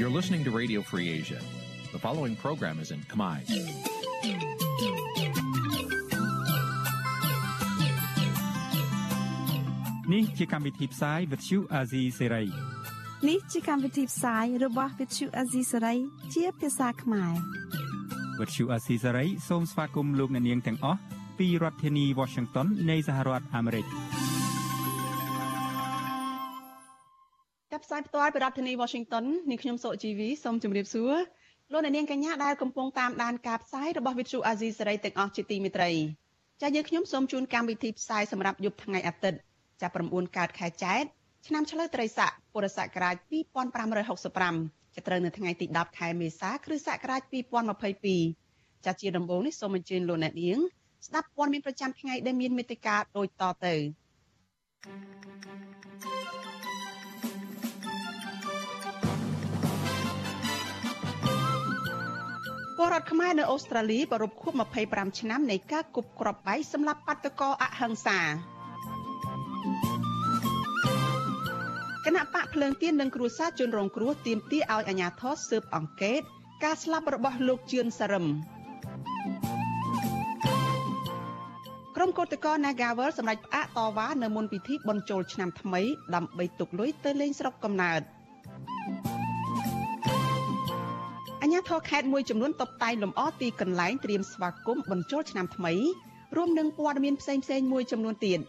You're listening to Radio Free Asia. The following program is in Khmer. នេះជាកម្មវិធីផ្សាយ Vuthu Azizi Serai នេះជាកម្មវិធីផ្សាយរបស់ Vuthu Azizi Serai ជាភាសាខ្មែរ Vuthu Azizi Serai សូមស្វាគមន៍លោកអ្នកនាងទាំងអស់ពីរដ្ឋធានី Washington នៃសហរដ្ឋអាមេរិក ផ្សាយផ្ទាល់ពីរដ្ឋធានី Washington នាងខ្ញុំសុជីវីសូមជម្រាបសួរលោកអ្នកនាងកញ្ញាដែលកំពុងតាមដានការផ្សាយរបស់ Vuthu Azizi Serai ទាំងអស់ជាទីមេត្រីចា៎យើងខ្ញុំសូមជូនកម្មវិធីផ្សាយសម្រាប់យប់ថ្ងៃអាទិត្យចាប់9កើតខែចែកឆ្នាំឆ្លូវត្រីស័កពុរសករាជ2565ចាប់ត្រូវនៅថ្ងៃទី10ខែមេសាគ្រិស្តសករាជ2022ចាជាដំបូងនេះសូមអញ្ជើញលោកអ្នកនាងស្ដាប់ព័ត៌មានប្រចាំថ្ងៃដែលមានមេត្តាដូចតទៅ ពលរដ្ឋខ្មែរនៅអូស្ត្រាលីប្រពខួប25ឆ្នាំនៃការគប់គ្រាប់បែកសម្រាប់បាតកោអហិង្សាគណៈបកភ្លើងទៀននិងគ្រួសារជនរងគ្រោះទាមទារឲ្យអាជ្ញាធរស៊ើបអង្កេត ការស្លាប់របស់លោកជឿនសរឹមក្រុមកោតក្រ Nagawal សម្រាប់ផ្អាកតវ៉ានៅមុនពិធីបុណ្យចូលឆ្នាំថ្មីដើម្បីទុកលុយទៅលេងស្រុកកំណើត អាជ្ញាធរខេត្តមួយចំនួនតបតែងលម្អទីកន្លែងត្រៀមស្វាគមន៍បុណ្យចូលឆ្នាំថ្មីរួមនឹងព័ត៌មានផ្សេងៗមួយចំនួនទៀត។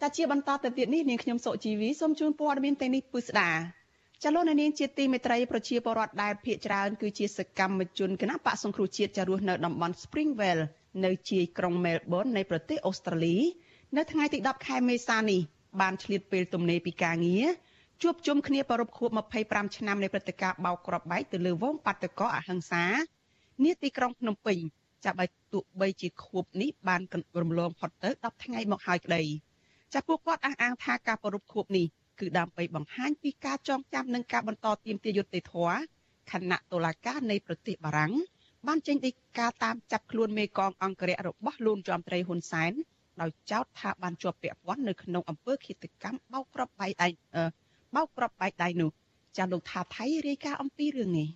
តែជាបន្តទៅទៀតនេះនាងខ្ញុំសុជីវីសូមជូនព័ត៌មានទាំងនេះពិស្ដាចលនានាងជាទីមេត្រីប្រជាពលរដ្ឋដែលភៀសច្រើនគឺជាសកម្មជនគណៈបកសង្គ្រោះជាតិចារស់នៅតំបន់ Springvale នៅជាយក្រុង Melbourne នៃប្រទេសអូស្ត្រាលី នៅថ្ងៃទី10ខែមេសានេះបានឆ្លៀតពេលទំនេរពីការងារ ជួបជុំគ្នាប្រពខួប25ឆ្នាំនៃព្រឹត្តិការណ៍បោកគ្រាប់បែកទៅលើវងបាតកោអហិង្សានាទីក្រុងភ្នំពេញចាប់ឲ្យទោះបីជាខួបនេះបាករំលងផុតទៅ10ថ្ងៃមកហើយក្តី។ចាពួកគាត់អះអាងថាការប្រពខួបនេះគឺដើម្បីបង្ហាញពីការចងចាំនិងការបន្តទាមទារយុត្តិធម៌ខណៈតុលាការនៃប្រទេសបារាំងបានចេញដីកាតាមចាប់ខ្លួនមេកងអង្គរៈរបស់លោកជាមត្រីហ៊ុនសែនដោយចោទថាបានជាប់ពាក់ព័ន្ធនៅក្នុងអំពើឃាតកម្មបោកគ្រាប់បែកដៃ បោកគ្រាប់បែកដៃនោះចាលោកថាថៃរាយការណ៍អំពីរឿងនេះ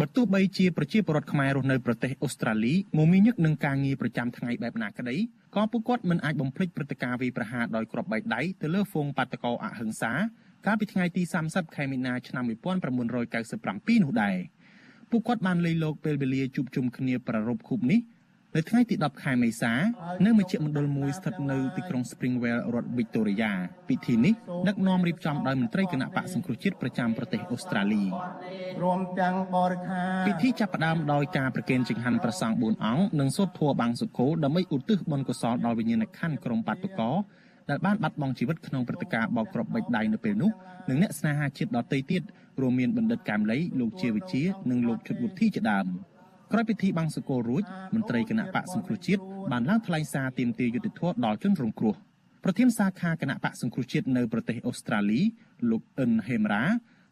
បើទោះបីជាប្រជាពលរដ្ឋខ្មែររស់នៅប្រទេសអូស្ត្រាលីមមាញឹកនឹងការងារប្រចាំថ្ងៃបែបណាក្តីក៏ពួកគាត់មិនអាចបំភ្លេចព្រឹត្តិការណ៍វាយប្រហារដោយគ្រាប់បែកដៃទៅលើហ្វូងបាតកោអហិង្សាកាលពីថ្ងៃទី30ខែមីនាឆ្នាំ1997នោះដែរពួកគាត់បានលេីលោកពេលវេលាជួបជុំគ្នាប្រារព្ធខួបនេះ នៅថ្ងៃទី10ខែមេសានៅមជ្ឈមណ្ឌលមួយស្ថិតនៅទីក្រុង Springvale រដ្ឋ Victoria ពិធីនេះដឹកនាំរៀបចំដោយមន្ត្រីគណៈបកសង្គ្រោះជាតិប្រចាំប្រទេសអូស្ត្រាលីរួមទាំងបរិខាពិធីចាប់ផ្ដើមដោយការប្រគេនចង្ហាន់ព្រះសង្ឃ4អង្គនិងសូត្រធម៌បាំងសុគោដើម្បីឧទ្ទិសបុណ្យកុសលដល់វិញ្ញាណក្ខន្ធក្រុមបាតុករដែលបានបាត់បង់ជីវិតក្នុងព្រឹត្តិការណ៍បោកគ្រាប់បិចដៃនៅពេលនោះនិងអ្នកស្នេហាជាតិដទៃទៀតរួមមានបណ្ឌិតកែមលីលោកជាវិជានិងលោកឈុតវុធីជាដើម។ ក្រោយពិធីបាំងសកលរួចមន្ត្រីគណៈបកសង្គ្រោះជាតិបានឡើងថ្លែងសារទាមទារយុត្តិធម៌ដល់ជនរងគ្រោះប្រធានសាខាគណៈបកសង្គ្រោះជាតិនៅប្រទេសអូស្ត្រាលីលោកអិនហេមរ៉ា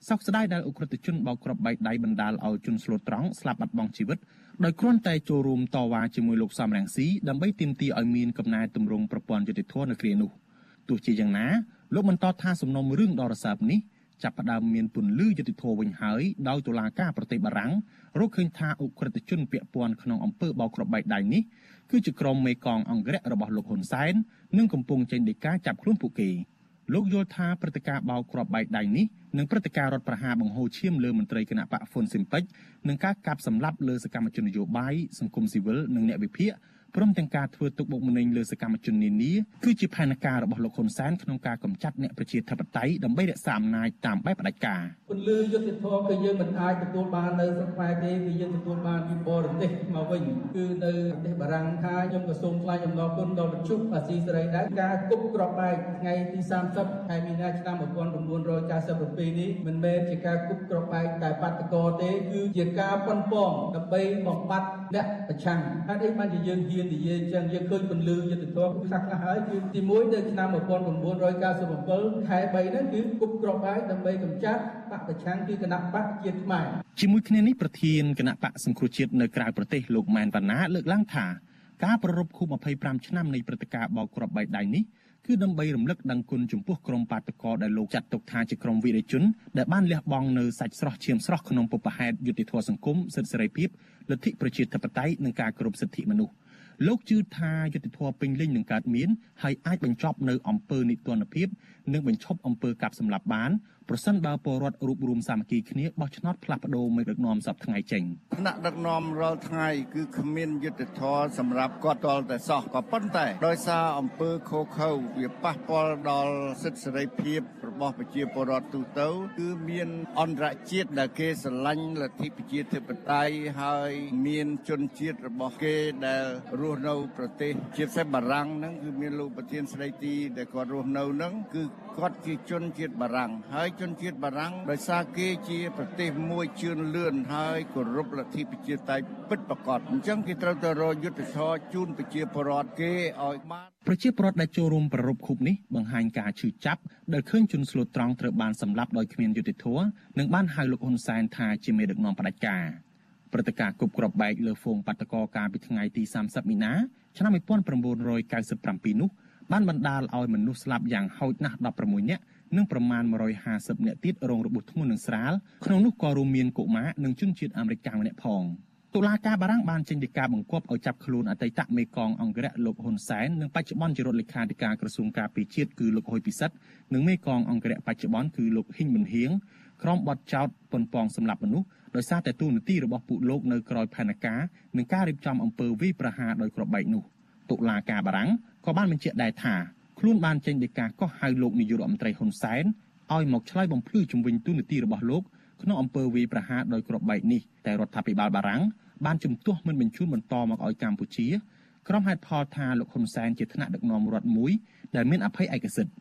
សោកស្ដាយដែលអ ுக ្រិតជនបោកគ្រាប់បែកដៃបណ្ដាលឲ្យជនស្លូតត្រង់ស្លាប់បាត់បង់ជីវិតដោយគ្រាន់តែចូលរួមតវ៉ាជាមួយលោកសំរងស៊ីដើម្បីទាមទារឲ្យមានកំណែទម្រង់ប្រព័ន្ធយុតិធធនៅគ្រានោះទោះជាយ៉ាងណាលោកបន្តថាសំណុំរឿងដ៏រសើបនេះ ចាប់ផ្ដើមមានពន្លឺយុតិធធវិញហើយដោយតុលាការប្រទេសបារាំងរកឃើញថាអ ுக ្រិតជនពាក់ព័ន្ធក្នុងអំពើបោកគ្រាប់បែកដៃនេះគឺជាក្រុមមេកងអង្គរៈរបស់លោកហ៊ុនសែននិងកំពុងចេញដីកាចាប់ខ្លួនពួកគេលោកយល់ថាព្រឹត្តិការណ៍បោកគ្រាប់បែកដៃនេះនិងព្រឹត្តិការណ៍រដ្ឋប្រហារបង្ហូរឈាមលើមន្ត្រីគណៈបកហ្វុនស៊ីមពេចនិងការកាប់សម្លាប់លើសកម្មជននយោបាយសង្គមស៊ីវិលនិងអ្នកវិភាគ ព្រមទាំងការធ្វើទុកបុកម្នេញលើសកម្មជននានាគឺជាផែនការរបស់លោកហ៊ុនសែនក្នុងការកម្ចាត់អ្នកប្រជាធិបតេយ្យដើម្បីរក្សាអំណាចតាមបែបផ្ដាច់ការពន្លឺយុទ្ធធម៌គឺយើងមិនអាចទទួលបាននៅស្រុកខ្មែរទេគឺយើងទទួលបានពីបរទេសមកវិញគឺនៅប្រទេសបារាំងថាខ្ញុំក៏សូមថ្លែងអំណរគុណដល់បញ្ជុអាស៊ីសេរីដែរការគប់ក្របបែកថ្ងៃទី30ខែមីនាឆ្នាំ1997នេះមិនមែនជាការគប់ក្របបែកតែបាតកោទេគឺជាការប៉ុនប៉ងដើម្បីបំបត្តិអ្នកប្រឆាំងហើយនេះបានជាយើងហ៊ាននិយាយអញ្ចឹងយើងឃើញពន្លឺយុទ្ធធម៌ខ្លះខ្លះហើយគឺទី1នៅឆ្នាំ1997ខែ3ហ្នឹងគឺគប់ក្របហើយដើម្បីកម្ចាត់បកប្រឆាំងគឺគណៈបកជាតិខ្មែរជាមួយគ្នានេះប្រធានគណៈបកសង្គ្រោះជាតិនៅក្រៅប្រទេសលោកម៉ែនវណ្ណាលើកឡើងថាការប្រារព្ធខួប25ឆ្នាំនៃព្រឹត្តិការណ៍បោកគ្រាប់បែកដៃនេះគឺដើម្បីរំលឹកដឹងគុណចំពោះក្រុមបាតកោដែលលោកចាត់ទុកថាជាក្រុមវីរជនដែលបានលះបង់នៅសាច់ស្រស់ឈាមស្រស់ក្នុងពុបហេតុយុតិធធម៌សង្គមសិទ្ធិសេរីភាពលទ្ធិប្រជាធិបតេយ្យនិងការគោរពសិទ្ធិមនុស្ស លោកជឿថាយុតិធធម៌ពេញលេញនឹងកើតមានហើយអាចបញ្ចប់នៅអំពើនីតិរដ្ឋភាពនិងបញ្ឈប់អំពើកាប់សម្លាប់បានប្រសិនបើពលរដ្ឋរួបរวมសាមគ្គីគ្នាបោះឆ្នោតផ្លាស់ប្ដូរមេដឹកនាំសពថ្ងៃចេញថ្នាក់ដឹកនាំរាល់ថ្ងៃគឺគ្មានយុទ្ធធរសម្រាប់គាត់តលតែសោះក៏ប៉ុន្តែដោយសារអំពើខូខើវាប៉ះពាល់ដល់សិទ្ធិសេរីភាព របស់ប្រជាពលរដ្ឋទូទៅ គឺមានអន្តរជាតិដែលគេស្រឡាញ់លទ្ធិប្រជាធិបតេយ្យហើយមានជនជាតិរបស់គេដែលរស់នៅប្រទេសជាពិសេសបារាំងហ្នឹងគឺមានលោកប្រធានស្ដីទីដែលគាត់រស់នៅហ្នឹងគឺ គាត់ជាជនជាតិបារាំងហើយជនជាតិបារាំងដោយសារគេជាប្រទេសមួយជឿនលឿនហើយគោរពលទ្ធិប្រជាធិបតេយ្យពិតប្រាកដអញ្ចឹងគេត្រូវទៅរកយុទ្ធសាស្ត្រជូនប្រជាពលរដ្ឋគេឲ្យបានប្រជាពលរដ្ឋដែលចូលរួមប្ររពខូបនេះបង្ហាញការឈឺចាប់ដែលឃើញជនស្លូតត្រង់ត្រូវបានសម្លាប់ដោយគ្មានយុត្តិធម៌និងបានហៅលោកហ៊ុនសែនថាជាមេដឹកនាំផ្ដាច់ការព្រឹត្តិការណ៍គប់គ្រាប់បែកលើហ្វូងបាតកោកាលពីថ្ងៃទី30មីនាឆ្នាំ1997នោះ បានបណ្ដាលឲ្យមនុស្សស្លាប់យ៉ាងហោចណាស់16នាក់និងប្រមាណ150នាក់ទៀតរងរបួសធ្ងន់និងស្រាលក្នុងនោះក៏រួមមានកុមារនិងជនជាតិអាមេរិកម្នាក់ផងតុលាការបារាំងបានចេញដីកាបង្គាប់ឲ្យចាប់ខ្លួនអតីតមេកងអង្គរៈលោកហ៊ុនសែននិងបច្ចុប្បន្នជារដ្ឋលេខាធិការក្រសួងការពារជាតិគឺលោកហ៊ុយពិសិដ្ឋនិងមេកងអង្គរៈបច្ចុប្បន្នគឺលោកហ៊ីងមិនហៀងក្រុមបទចោតប៉ុនប៉ងសម្លាប់មនុស្សដោយសារតែទូនាទីរបស់ពួកលោកនៅក្រោយផែនការនិងការរៀបចំអំពើវាយប្រហារដោយក្របបែកនោះតុលាការបារាំង ក៏បានបញ្ជាក់ដែរថាខ្លួនបានចេញដីកាកោះហៅលោកនាយករដ្ឋមន្ត្រីហ៊ុនសែនឲ្យមកឆ្លើយបំភ្លឺជំវិញទូនាទីរបស់លោកក្នុងអំពើវាយប្រហារដោយក្របបែកនេះតែរដ្ឋាភិបាលបារាំងបានជំទាស់មិនបញ្ជូនបន្តមកឲ្យកម្ពុជាក្រុមហេតុផលថាលោកហ៊ុនសែនជាថ្នាក់ដឹកនាំរដ្ឋមួយដែលមានអភ័យឯកសិទ្ធិ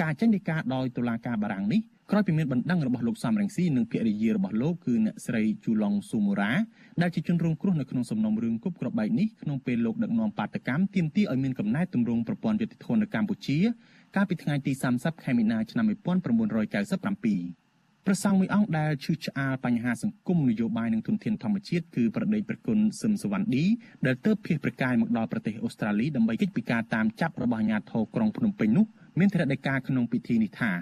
ការចេញដីកាដោយតុលាការបារាំងនេះ ក្រោយពីមានបណ្ដឹងរបស់លោកសំរងស៊ីនិងភរិយារបស់លោកគឺអ្នកស្រីជូឡុងស៊ូមូរ៉ាដែលជាជនរងគ្រោះនៅក្នុងសំណុំរឿងគប់ក្របបែកនេះក្នុងពេលលោកដឹកនាំបាតកម្មទាមទារឲ្យមានកំណែទម្រង់ប្រព័ន្ធយុតិធម៌នៅកម្ពុជា កាលពីថ្ងៃទី30ខែមីនាឆ្នាំ1997ប្រសង់មួយអង្គដែលឈឺឆ្អាលបញ្ហាសង្គមនយោបាយនិងទុនធានធម្មជាតិគឺប្រដេកប្រគុណសឹមសវណ្ឌីដែលទៅភៀសប្រកាយមកដល់ប្រទេសអូស្ត្រាលីដើម្បីកិច្ចពីការតាមចាប់របស់អាជ្ញាធរក្រុងភ្នំពេញនោះមានធរណីការក្នុងពិធីនេះថា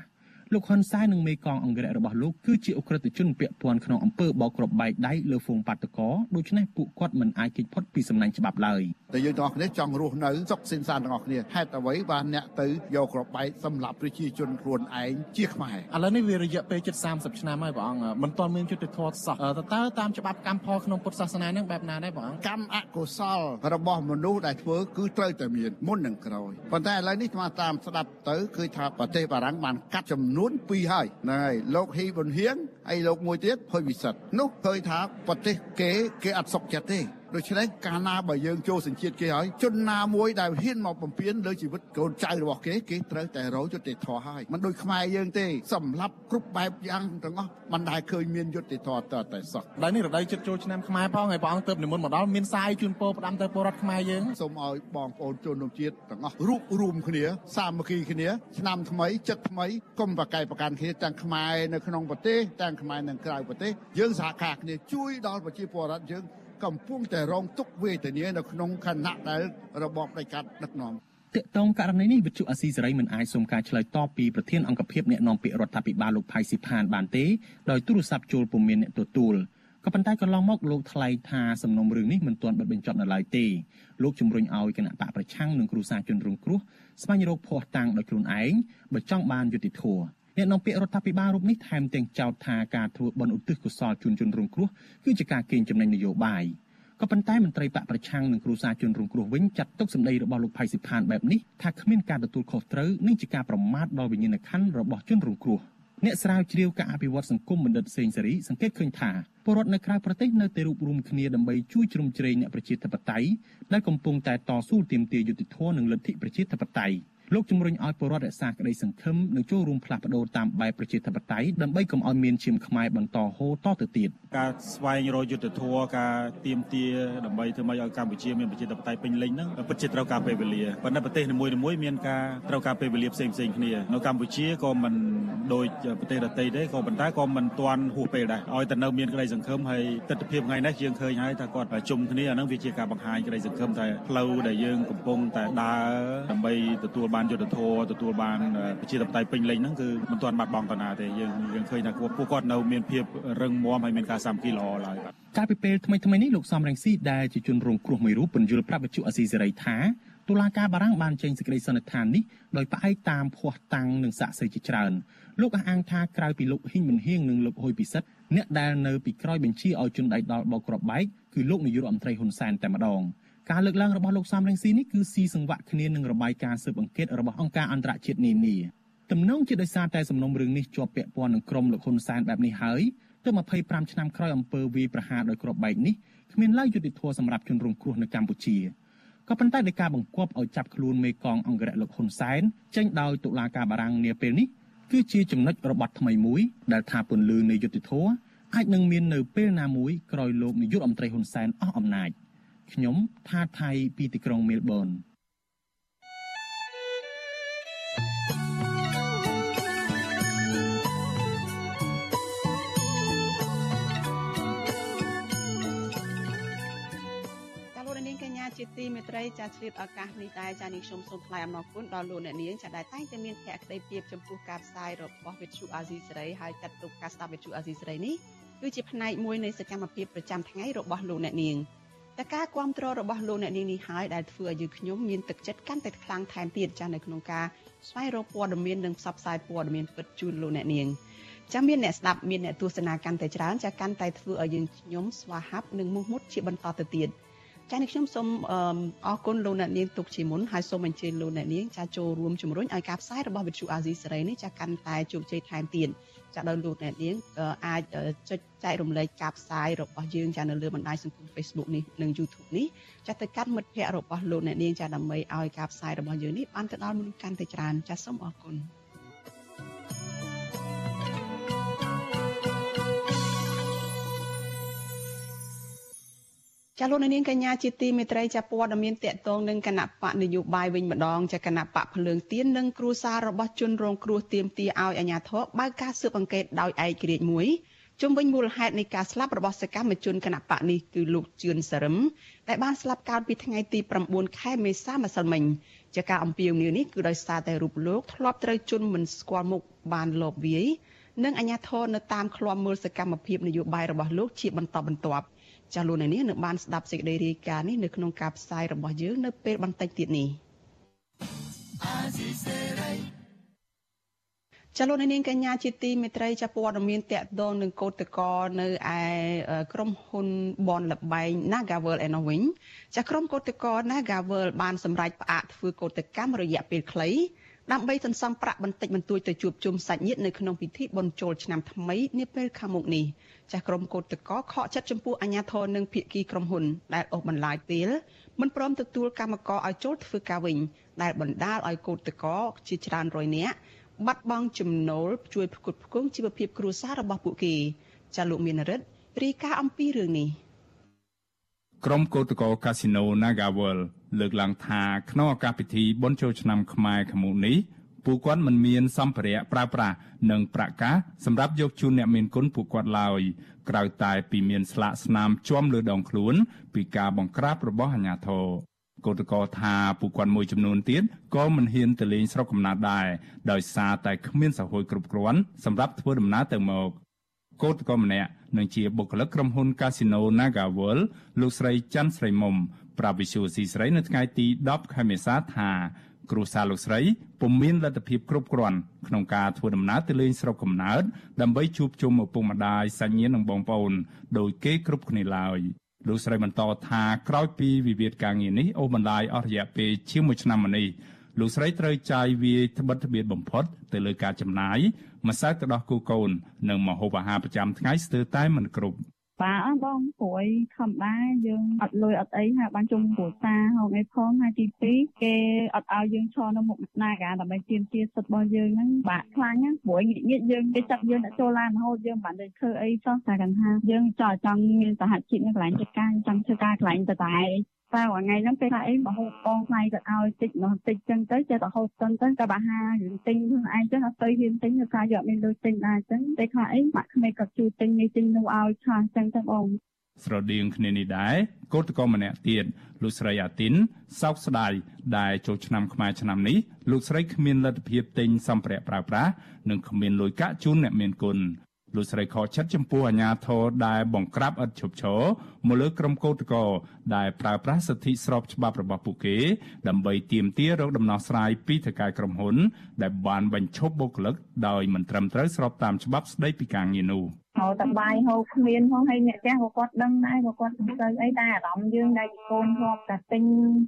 លោកហ៊ុនសែននិងមេកងអង្គរៈរបស់លោកគឺជាអ ுக ្រិតជនពាក់ព័ន្ធក្នុងអំពើបោកគ្រាប់បែកដៃលើហ្វូងបាតកោដូច្នេះពួកគាត់មិនអាចគេចផុតពីសំណាញ់ច្បាប់ឡើយតែយើងទាំងអស់គ្នាចង់រស់នៅសុខសិនសានទាំងអស់គ្នាហេតុអ្វីបានអ្នកទៅយកគ្រាប់បែកសម្រាប់ប្រជាជនខ្លួនឯងជាខ្មែរឥឡូវនេះវារយៈពេលជិត30ឆ្នាំហើយព្រះអង្គមិនទាន់មានយុត្តិធម៌សោះតើតើតាមច្បាប់កម្មផលក្នុងពុទ្ធសាសនានឹងបែបណាដែរព្រះអង្គកម្មអកុសលរបស់មនុស្សដែលធ្វើគឺត្រូវតែមានមុននឹងក្រោយប៉ុន្តែឥឡូវនេះស្មាតាមស្ដាប់ទៅគឺថាប្រទេសបារាំងបានកាត់ចំនួន2ហើយហ្នឹងហើយលោកហ៊ីប៊ុនហៀងហើយលោកមួយទៀតហ៊ុយវិសិទ្ធនោះឃើញថាប្រទេសគេគេអត់សុខចិត្តទេ ដូច្នេះកាលណាបើយើងចូលសញ្ជាតិគេហើយជនណាមួយដែលហ៊ានមកបំពេញលើជីវិតកូនចៅរបស់គេគេត្រូវតែរោយុត្តិធម៌ហើយមិនដូចខ្មែរយើងទេសម្រាប់គ្រប់បែបយ៉ាងទាំងអស់មិនដែលឃើញមានយុត្តិធម៌តតែសោះដល់នេះរដូវចិត្តចូលឆ្នាំខ្មែរផងហើយព្រះអង្គទៅនិមន្តមកដល់មានសាយជូនពរផ្ដាំទៅពលរដ្ឋខ្មែរយើងសូមឲ្យបងប្អូនជនជាតិទាំងអស់រួបរวมគ្នាសាមគ្គីគ្នាឆ្នាំថ្មីចិត្តថ្មីកុំប្រកែកប្រកាន់គ្នាទាំងខ្មែរនៅក្នុងប្រទេសទាំងខ្មែរនៅក្រៅប្រទេសយើងសហការគ្នាជួយដល់ប្រជាពលរដ្ឋយើង កំពុងតែរងទុក្ខវេទនានៅក្នុងខណៈដែលរបបផ្ដាច់ការដឹកនាំតកតងករណីនេះវិទ្យុអាស៊ីសេរីមិនអាចសុំការឆ្លើយតបពីប្រធានអង្គភិបអ្នកនាំពាក្យរដ្ឋាភិបាលលោកផៃស៊ីផានបានទេដោយទូរស័ព្ទចូលពុំមានអ្នកទទួលក៏ប៉ុន្តែកន្លងមកលោកថ្លែងថាសំណុំរឿងនេះមិនទាន់បិទបញ្ចប់នៅឡើយទេលោកជំរុញឲ្យគណៈបកប្រឆាំងនិងគ្រូសាជនរងគ្រោះស្វែងរកភ័ស្តុតាងដោយខ្លួនឯងបើចង់បានយុត្តិធម៌ អ្នកនាំពាក្យរដ្ឋាភិបាលរូបនេះថែមទាំងចោទថាការធ្វើបន់ឧទ្ទិសកុសលជូនជនរងគ្រោះគឺជាការកេងចំណេញនយោបាយក៏ប៉ុន្តែមន្ត្រីបកប្រឆាំងនិងគ្រូសាជនរងគ្រោះវិញចាត់ទុកសម្ដីរបស់លោកផៃសិផានបែបនេះថាគ្មានការទទួលខុសត្រូវនិងជាការប្រមាថដល់វិញ្ញាណក្ខន្ធរបស់ជនរងគ្រោះអ្នកស្រាវជ្រាវការអភិវឌ្ឍសង្គមបណ្ឌិតសេងសេរីសង្កេតឃើញថាពលរដ្ឋនៅក្រៅប្រទេសនៅតែរួបរวมគ្នាដើម្បីជួយជ្រោមជ្រែងអ្នកប្រជាធិបតេយ្យដែលកំពុងតែតស៊ូទាមទារយុត្តិធម៌និងលទ្ធិប្រជាធិបតេយ្យ លោកជំរុញឲ្យពលរដ្ឋរក្សាក្តីសង្ឃឹមនិងចូលរួមផ្លាស់ប្ដូរតាមបែបប្រជាធិបតេយ្យដើម្បីកុំឲ្យមានឈាមខ្មែរបន្តហូរតទៅទៀតការស្វែងរកយុទ្ធធម៌ការទៀមទាដើម្បីធ្វើម៉េចឲ្យកម្ពុជាមានប្រជាធិបតេយ្យពេញលេញហ្នឹងពិតជាត្រូវការពេលវេលាប៉ុន្តែប្រទេសនីមួយៗមានការត្រូវការពេលវេលាផ្សេងៗគ្នានៅកម្ពុជាក៏មិនដូចប្រទេសដទៃទេក៏ប៉ុន្តែក៏មិនទាន់ហួសពេលដែរឲ្យតែនៅមានក្តីសង្ឃឹមហើយទស្សនវិជ្ជាថ្ងៃនេះយើងឃើញហើយថាគាត់ជុំគ្នាអាហ្នឹងវាជាការបង្ហាញក្តីសង្ឃឹមថាផ្លូវដែលយើងកំពុងតែដើរដើម្បីទទួលបានយុទ្ធធរទទួលបានប្រជាធិបតេយ្យពេញលេញហ្នឹងគឺមិនទាន់បាត់បង់កណាទេយើងយើងឃើញថាពួកគាត់នៅមានភាពរឹងមាំហើយមានការសាមគ្គីល្អឡើយបាទកាលពីពេលថ្មីថ្មីនេះលោកសំរងស៊ីដែលជាជនរងគ្រោះមួយរូបពន្យល់ប្រាប់វិទ្យុអស៊ីសេរីថាតុលាការបារាំងបានចេញសេចក្តីសន្និដ្ឋាននេះដោយផ្អែកតាមភ័ស្តុតាងនិងសាក្សីជាច្រើនលោកអះអាងថាក្រៅពីលោកហ៊ីងមិនហៀងនិងលោកហ៊ុយពិសិដ្ឋអ្នកដែលនៅពីក្រោយបញ្ជាឲ្យជនដៃដល់បោកក្របបែកគឺលោកនាយករដ្ឋមន្ត្រីហ៊ុនសែនតែម្ដង ការលើកឡើងរបស់លោកសំរងស៊ីនេះគឺស៊ីសង្វាក់គ្នានឹងរបាយការណ៍ស៊ើបអង្កេតរបស់អង្គការអន្តរជាតិនានាទំនងជាដោយសារតែសំណុំរឿងនេះជាប់ពាក់ព័ន្ធនឹងក្រុមលោកហ៊ុនសែនបែបនេះហើយទើប25ឆ្នាំក្រោយអំពើវាយប្រហារដោយគ្រាប់បែកនេះគ្មានឡើយយុត្តិធម៌សម្រាប់ជនរងគ្រោះនៅកម្ពុជាក៏ប៉ុន្តែដោយការបង្គាប់ឲ្យចាប់ខ្លួនមេកងអង្គរៈលោកហ៊ុនសែនចេញដោយតុលាការបារាំងនាពេលនេះគឺជាចំណុចរបត់ថ្មីមួយដែលថាពន្លឺនៃយុត្តិធម៌អាចនឹងមាននៅពេលណាមួយក្រោយលោកនាយករដ្ឋមន្ត្រីហ៊ុនសែនអស់អំណាច ខ្ញុំថាថៃពីទីក្រុងមែលប៊នជាទីមេត្រីចាឆ្លៀតឱកាសនេះដែរចានេះខ្ញុំសូមថ្លែងអំណរគុណដល់លោកអ្នកនាងចាដែលតែងតែមានភក្ដីភាពចំពោះការផ្សាយរបស់វិទ្យុអាស៊ីសេរីហើយចាត់ទុកការស្ដាប់វិទ្យុអាស៊ីសេរីនេះគឺជាផ្នែកមួយនៃសកម្មភាពប្រចាំថ្ងៃរបស់លោកអ្នកនាង តែការគ្រប់គ្រងរបស់លោកអ្នកនាងនេះហើយដែលធ្វើឲ្យយើងខ្ញុំមានទឹកចិត្តកាន់តែខ្លាំងថែមទៀតចានៅក្នុងការស្វែងរកព័ត៌មាននិងផ្សព្វផ្សាយព័ត៌មានពិតជូនលោកអ្នកនាងចាំមានអ្នកស្ដាប់មានអ្នកទស្សនាកាន់តែច្រើនចាកាន់តែធ្វើឲ្យយើងខ្ញុំស្វាហាប់និងមោះមុតជាបន្តទៅទៀត។ចា៎នេះខ្ញុំសូមអរគុណលោកអ្នកនាងទុកជាមុនហើយសូមអញ្ជើញលោកអ្នកនាងចាចូលរួមជំរុញឲ្យការផ្សាយរបស់វិទ្យុអាស៊ីសេរីនេះចាកាន់តែជោគជ័យថែមទៀត ចាដោយលោកអ្នកនាងអាចចុចចែករំលែកការផ្សាយរបស់យើងចានៅលើបណ្ដាញសង្គម Facebook នេះនិង YouTube នេះចាទៅកាន់មិត្តភ័ក្តិរបស់លោកអ្នកនាងចាដើម្បីឲ្យការផ្សាយរបស់យើងនេះបានទៅដល់មនុស្សកាន់តែច្រើនចាសូមអរគុណ ចាលោកនាងកញ្ញាជាទីមេត្រីចាព័ត៌មានតកតងនឹងគណៈបកនយោបាយវិញម្ដងចាគណៈបកភ្លើងទៀននិងគ្រួសាររបស់ជនរងគ្រោះទៀមទាឲ្យអាជ្ញាធរបើកការស៊ើបអង្កេតដោយឯករាជ្យមួយជុំវិញមូលហេតុនៃការស្លាប់របស់សកម្មជនគណៈបកនេះគឺលោកជឿនសរឹមដែលបានស្លាប់កាលពីថ្ងៃទី9ខែមេសាម្សិលមិញចាការអំពាវនាវនេះគឺដោយសារតែរូបលោកធ្លាប់ត្រូវជន់មិនស្គាល់មុខបានលបវាយនិងអាជ្ញាធរនៅតាមឃ្លាំមើលសកម្មភាពនយោបាយរបស់លោកជាបន្តបន្ទាប់។ ចាលោកនាងនឹងបានស្ដាប់សេចក្តីរាយការណ៍នេះនៅក្នុងការផ្សាយរបស់យើងនៅពេលបន្តិចទៀតនេះចលនានាងកញ្ញាជាទីមេត្រីចាព័ត៌មានតកតងនឹងកោតកោនៅឯក្រុមហ៊ុនបនលបែង Nagavel ឯនោះវិញចាក្រុមកោតកោ Nagavel បានសម្រេចផ្អាកធ្វើកោតកម្មរយៈពេលខ្លី ដើម្បីសន្សំប្រាក់បន្តិចបន្តួចទៅជួបជុំសាច់ញាតិនៅក្នុងពិធីបុណ្យចូលឆ្នាំថ្មីនាពេលខាងមុខនេះចាស់ក្រុមកោតតកខកចិត្តចំពោះអាញាធរនិងភៀកគីក្រុមហ៊ុនដែលអូសបន្លាយពេលមិនព្រមទទួលកម្មករឲ្យចូលធ្វើការវិញដែលបណ្ដាលឲ្យកោតតកជាច្រើនរយនាក់បាត់បង់ចំណូលជួយផ្គត់ផ្គង់ជីវភាពគ្រួសាររបស់ពួកគេចាលោកមានរិទ្ធរីកាអំពីរឿងនេះក្រុមកោតក្រកាស៊ីណូ Nagawal លើកឡើងថាក្នុងឱកាសពិធីបុណ្យចូលឆ្នាំខ្មែរខាងមុខនេះពួកគាត់មិនមានសម្ភារៈប្រើប្រាស់និងប្រាក់កាសសម្រាប់យកជូនអ្នកមានគុណពួកគាត់ឡើយក្រៅតែពីមានស្លាកស្នាមជាំលើដងខ្លួន ពីការបង្ក្រាបរបស់អាជ្ញាធរកោតកោថាពួកគាត់មួយចំនួនទៀតក៏មិនហ៊ានទៅលេងស្រុកកំណើតដែរដោយសារតែគ្មានសហគគ្រប់គ្រាន់សម្រាប់ធ្វើដំណើរទៅមកកោតកោម្នាក់នឹងជាបុគ្គលិកក្រុមហ៊ុន Casino Naga World លោកស្រីច័ន្ទស្រីមុំ ប្រាប់វិសុយស៊ីស្រីនៅថ្ងៃទី10ខែមេសាថាគ្រួសារលោកស្រីពុំមានលទ្ធភាពគ្រប់គ្រាន់ក្នុងការធ្វើដំណើរទៅលេងស្រុកកំណើតដើម្បីជួបជុំឪពុកម្ដាយសាច់ញាតិនិងបងប្អូនដោយគេគ្រប់គ្នាឡើយលោកស្រីបន្តថាក្រោយពីវិវាទការងារនេះអូបន្លាយអស់រយៈពេលជាង1ឆ្នាំមកនេះលោកស្រីត្រូវចាយវាយត្បិតត្បៀតបំផុតទៅលើការចំណាយម្សៅទឹកដោះគោកូននិងម្ហូបអាហារប្រចាំថ្ងៃស្ទើរតែមិនគ្រប់ បាទអើបងព្រួយធម្មតាយើងអត់លុយអត់អីហើយបានជុំគ្រួសារហូបអីផងហើយទី2គេអត់ឲ្យយើងឈរនៅមុខណាកាដើម្បីទាមទារសិទ្ធិរបស់យើងហ្នឹងបាក់ខ្លាញ់ណាព្រួយងាកងាកយើងគេចាប់យើងដាក់ចូលឡានរហូតយើងបានទៅធ្វើអីសោះតែគាត់ថាយើងចង់ចង់មានសហជីពនៅកន្លែងចិត្តការចង់ធ្វើការកន្លែងតតែ តែថ្ងៃហ្នឹងពេលថាអីមកហូបបងថ្លៃគាត់ឲ្យតិចនោះតិចចឹងទៅចេះតែហូបសិនទៅតែបើហារឿងទិញខ្លួនឯងចឹងអត់ទៅហ៊ានទិញថាយកមានលុយទិញដែរចឹងតែខ្លះអីបាក់ក្មេងគាត់ជួយទិញនេះទិញនោះឲ្យឆាចឹងទៅបងស្រដៀងគ្នានេះដែរកោតក្រម្នាក់ទៀតលោកស្រីអាទីនសោកស្ដាយដែលចូលឆ្នាំខ្មែរឆ្នាំនេះលោកស្រីគ្មានលទ្ធភាពទិញសម្ភារៈប្រើប្រាស់និងគ្មានលុយកាក់ជូនអ្នកមានគុណ លោកស្រីខកចិត្តចំពោះអាញាធរដែលបង្ក្រាបឥតឈប់ឈរមកលើក្រុមកោតក្រដែលប្រើប្រាស់សិទ្ធិស្របច្បាប់របស់ពួកគេដើម្បីទាមទាររកដំណោះស្រាយពីថៅកែក្រុមហ៊ុន ដែលបានបញ្ឈប់បុគ្គលិកដោយមិនត្រឹមត្រូវស្របតាមច្បាប់ស្តីពីការងារនោះ។ ហៅតែបាយហូបគ្មានផងហើយអ្នកចាស់ក៏គាត់ដឹងដែរក៏គាត់មិនទៅអីតែអារម្មណ៍យើងដែលកូនធ្លាប់តែទិញ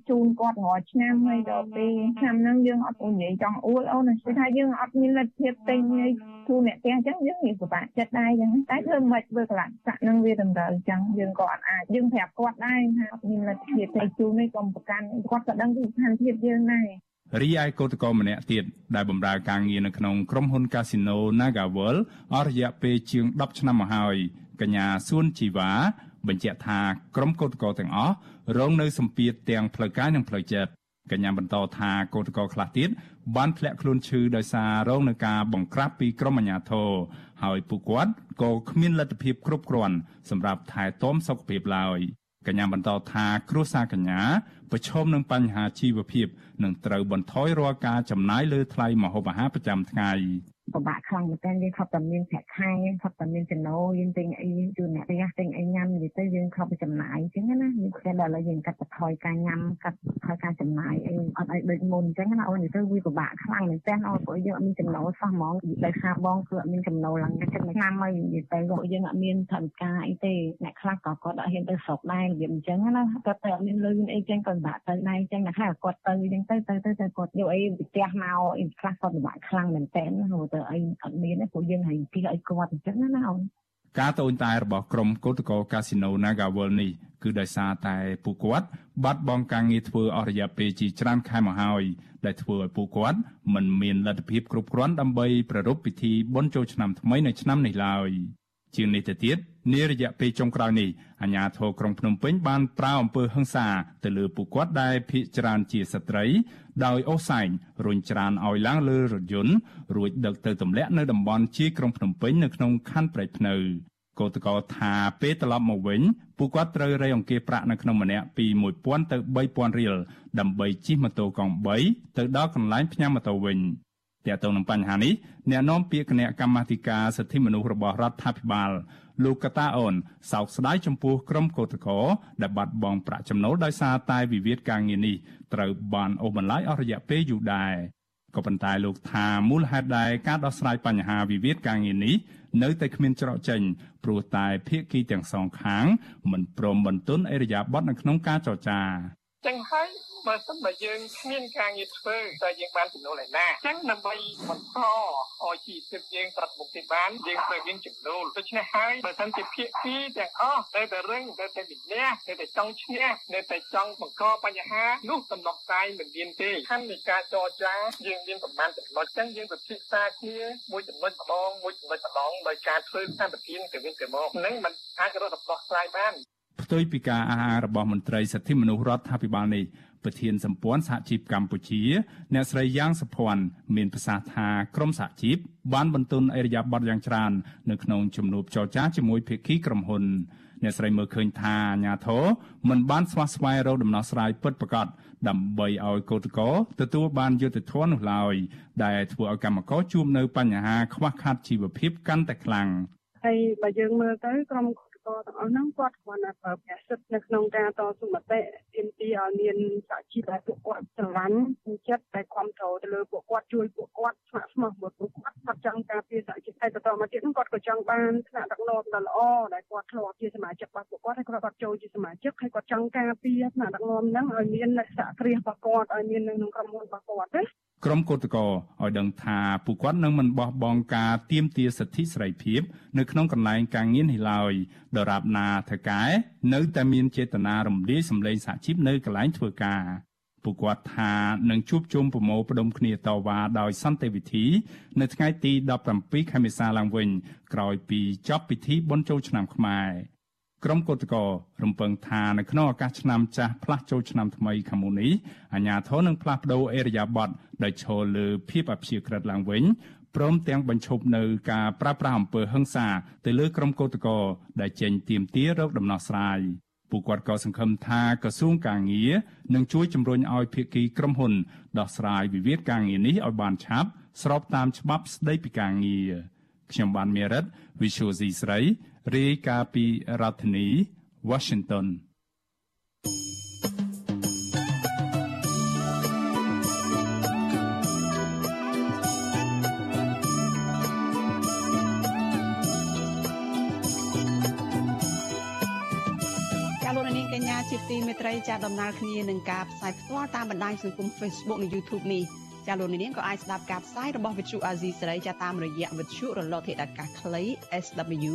ជូនគាត់រាល់ឆ្នាំហើយដល់ពេលឆ្នាំហ្នឹងយើងអត់និយាយចង់អួលអូនគឺថាយើងអត់មានលទ្ធភាពទិញឲ្យជូនអ្នកផ្ទះអញ្ចឹងយើងមានពិបាកចិត្តដែរអញ្ចឹងតែធ្វើមិនធ្វើកន្លះសាក់ហ្នឹងវាតម្រូវអញ្ចឹងយើងក៏អត់អាចយើងប្រាប់គាត់ដែរថាអត់មានលទ្ធភាពទៅជូននេះក៏ប្រកាន់គាត់ក៏ដឹងពីស្ថានភាពយើងដែរ រីឯកោតក្រម្នាក់ទៀតដែលបម្រើការងារនៅក្នុងក្រុមហ៊ុន Casino Nagaworld អស់រយៈពេលជាង10ឆ្នាំមកហើយកញ្ញាសួនជីវ៉ាបញ្ជាក់ថាក្រុមកោតក្រទាំងអស់រងនៅសម្ពាធទាំងផ្លូវកាយនិងផ្លូវចិត្តកញ្ញាបន្តថាកោតក្រខ្លះទៀតបានធ្លាក់ខ្លួនឈឺដោយសាររងនឹងការបង្ក្រាបពីក្រុមអាជ្ញាធរហើយពួកគាត់ក៏គ្មានលទ្ធភាពគ្រប់គ្រាន់សម្រាប់ថែទាំសុខភាពឡើយកញ្ញាបន្តថាគ្រួសារកញ្ញា ប្រឈមនឹងបញ្ហាជីវភាព និងត្រូវបន្ថយរាល់ការចំណាយលើថ្លៃម្ហូបអាហារប្រចាំថ្ងៃ ពិបាកខ្លាំងមែនទែនយើងខប់តែមានប្រាក់ខែខប់តែមានចំណូលយើងទិញអីជូនអ្នកផ្ទះទិញអីញ៉ាំនិយាយទៅយើងខប់ទៅចំណាយអញ្ចឹងណាយើងឃើញដល់ឥឡូវយើងកាត់បន្ថយការញ៉ាំកាត់បន្ថយការចំណាយអីអត់អីដូចមុនអញ្ចឹងណាអូននិយាយទៅវាពិបាកខ្លាំងមែនទែនអូនព្រោះយើងអត់មានចំណូលសោះហ្មងដោយសារបងគឺអត់មានចំណូលឡើងចិត្តឆ្នាំហើយនិយាយទៅពួកយើងអត់មានថវិកាអីទេអ្នកខ្លះក៏គាត់អត់ហ៊ានទៅស្រុកដែររបៀបអញ្ចឹងណាគាត់តែអត់មានលុយមានអីចឹងក៏ពិបាកទៅដែរអញ្ចឹងណាខ្លះគាត់ទៅអញ្ចឹងទៅទៅទៅគាត់យកអីពីផ្ទះមកអីខ្លះគាត់ពិបាកខ្លាំងមែនទែនហៅទៅអីអត់មានមានព្រោះយើងហើយពីឲ្យគាត់អញ្ចឹងណាអូនការតូនតែរបស់ក្រុមកោតក្រកាស៊ីណូ Nagawal នេះគឺដោយសារតែពួកគាត់បាត់បង់ការងារធ្វើអស់រយៈពេលជាច្រើនខែមកហើយដែលធ្វើឲ្យពួកគាត់មិនមានលទ្ធភាពគ្រប់គ្រាន់ដើម្បីប្រារព្ធពិធីបុណ្យចូលឆ្នាំថ្មីនៅឆ្នាំនេះឡើយជាងនេះទៅទៀត នារយៈពេលចុងក្រោយនេះអាជ្ញាធរក្រុងភ្នំពេញបានប្រើអំពើហិង្សាទៅលើពួកគាត់ដែលភ័យច្រើនជាស្ត្រី ដោយអូសែងរុញច្រានឲ្យឡើងលើរថយន្តរួចដឹកទៅទម្លាក់នៅតំបន់ជាយក្រុងភ្នំពេញនៅក្នុងខណ្ឌព្រែកភ្នៅកោតកោថាពេលត្រឡប់មកវិញពួកគាត់ត្រូវរៃអង្គាសប្រាក់នៅក្នុងម្នាក់ពី1000ទៅ3000រៀលដើម្បីជិះម៉ូតូកង់3ទៅដល់កន្លែងផ្ញើម៉ូតូវិញទាក់ទងនឹងបញ្ហានេះអ្នកនាំពាក្យគណៈកម្មាធិការសិទ្ធិមនុស្សរបស់រដ្ឋាភិបាល លោកកតាអូនសោកស្ដាយចំពោះក្រុមកោតក្រដែលបាត់បង់ប្រាក់ចំណូលដោយសារតែវិវាទការងារនេះត្រូវបានអូសបន្លាយអស់រយៈពេលយូរដែរក៏ប៉ុន្តែលោកថាមូលហេតុដែលការដោះស្រាយបញ្ហាវិវាទការងារនេះនៅតែគ្មានច្រកចេញព្រោះតែភាគីទាំងសងខាងមិនព្រមបន្ទន់អេរយាប័តនៅក្នុងការចរចា ចឹងហើយបើសិនបើយើងគ្មានការងារធ្វើតើយើងបានចំណូលឯណាអញ្ចឹងដើម្បីបន្តឲ្យជីវភាពយើងប្រត់មុខទៅបានយើងត្រូវមានចំណូលដូច្នេះហើយបើសិនជាភាគីទាំងអស់នៅតែរឹងនៅតែវិន័យនៅតែចង់ឈ្នះនៅតែចង់បង្កបញ្ហានោះដំណោះស្រាយមិនមានទេខណ្ឌនៃការចរចាយើងមានប្រមាណចំណុចអញ្ចឹងយើងពិភាក្សាគ្នាមួយចំណុចម្ដងមួយចំណុចម្ដងដោយការធ្វើសម្បទានទៅវិញទៅមកនឹងมันអាចរកដំណោះស្រាយបាន ផ្ទុយពីការអាហាររបស់មន្ត្រីសិទ្ធិមនុស្សរដ្ឋាភិបាលនេះប្រធានសម្ព័ន្ធសហជីពកម្ពុជា អ្នកស្រីយ៉ាងសុភ័ណ្ឌមានប្រសាសន៍ថាក្រមសហជីពបានបន្ទន់អេរយាប័តយ៉ាងច្រើននៅក្នុងជំនួបចរចាជាមួយភាគីក្រុមហ៊ុនអ្នកស្រីមើលឃើញថាអាញាធរមិនបានស្វាស្វែងរកដំណោះស្រាយពិតប្រាកដដើម្បីឲ្យកោតក្រទទួលបានយុត្តិធម៌នោះឡើយដែលធ្វើឲ្យកម្មករជួបនៅបញ្ហាខ្វះខាតជីវភាពកាន់តែខ្លាំងហើយបើយើងមើលទៅក្រុម ករទាំងអស់ហ្នឹងគាត់គ្រាន់តែប្រើប្រាស់សិទ្ធិនៅក្នុងការតស៊ូមតិទាមទារឲ្យមានសហជីពដែលពួកគាត់ស្រឡាញ់ចិត្តតែគ្រប់គ្រងទៅលើពួកគាត់ជួយពួកគាត់ស្ម័គ្រស្មោះមកពួកគាត់គាត់ចង់ការពារសហជីពតែបន្តមកទៀតគាត់ក៏ចង់បានថ្នាក់ដឹកនាំដ៏ល្អដែលគាត់ធ្លាប់ជាសមាជិករបស់ពួកគាត់ហើយគាត់គាត់ចូលជាសមាជិកហើយគាត់ចង់ការពារថ្នាក់ដឹកនាំហ្នឹងឲ្យមានសហគ្រាសរបស់គាត់ឲ្យមាននៅក្នុងក្រុមហ៊ុនរបស់គាត់ណា ក្រុមកោតក្រឲ្យដឹងថាពួកគាត់នឹងមិនបោះបង់ការទាមទារសិទ្ធិសេរីភាព នៅក្នុងកន្លែងការងារនេះឡើយដរាបណាថកែនៅតែមានចេតនារំលាយសម្លេងសហជីពនៅកន្លែងធ្វើការពួកគាត់ថានឹងជួបជុំប្រមូលផ្ដុំគ្នាតវ៉ាដោយសន្តិវិធី នៅថ្ងៃទី17ខែមេសាឡើងវិញ ក្រោយពីចប់ពិធីបុណ្យចូលឆ្នាំខ្មែរ ក្រុមកោតក្ររំពឹងថានៅក្នុងឱកាសឆ្នាំចាស់ផ្លាស់ចូលឆ្នាំថ្មីខាងមុខនេះអាជ្ញាធរនឹងផ្លាស់ប្តូរអេរយាប័តដោយឈលលើភាពអព្យាក្រឹតឡើងវិញព្រមទាំងបញ្ឈប់នៅការប្រើប្រាស់អំពើហិង្សាទៅលើក្រុមកោតក្រដែលចេញទាមទាររកដំណោះស្រាយពួកគាត់ក៏សង្ឃឹមថាក្រសួងកាងារនឹងជួយជំរុញឲ្យភាគីក្រុមហ៊ុនដោះស្រាយវិវាទការងារនេះឲ្យបានឆាប់ស្របតាមច្បាប់ស្តីពីការងារខ្ញុំបានមេរិត Visual C ស្រី រាយការណ៍ពីរដ្ឋធានី Washington កញ្ញាជាទីមេត្រីចាដំណើរគ្នានឹងការផ្សាយផ្ទាល់តាមបណ្ដាញសង្គម Facebook និង YouTube នេះចាលោកនាងក៏អាចស្ដាប់ការផ្សាយរបស់ Vithu Azizi សេរីចាតាមរយៈ Vithu រលកធាតុអាកាសខ្លី SW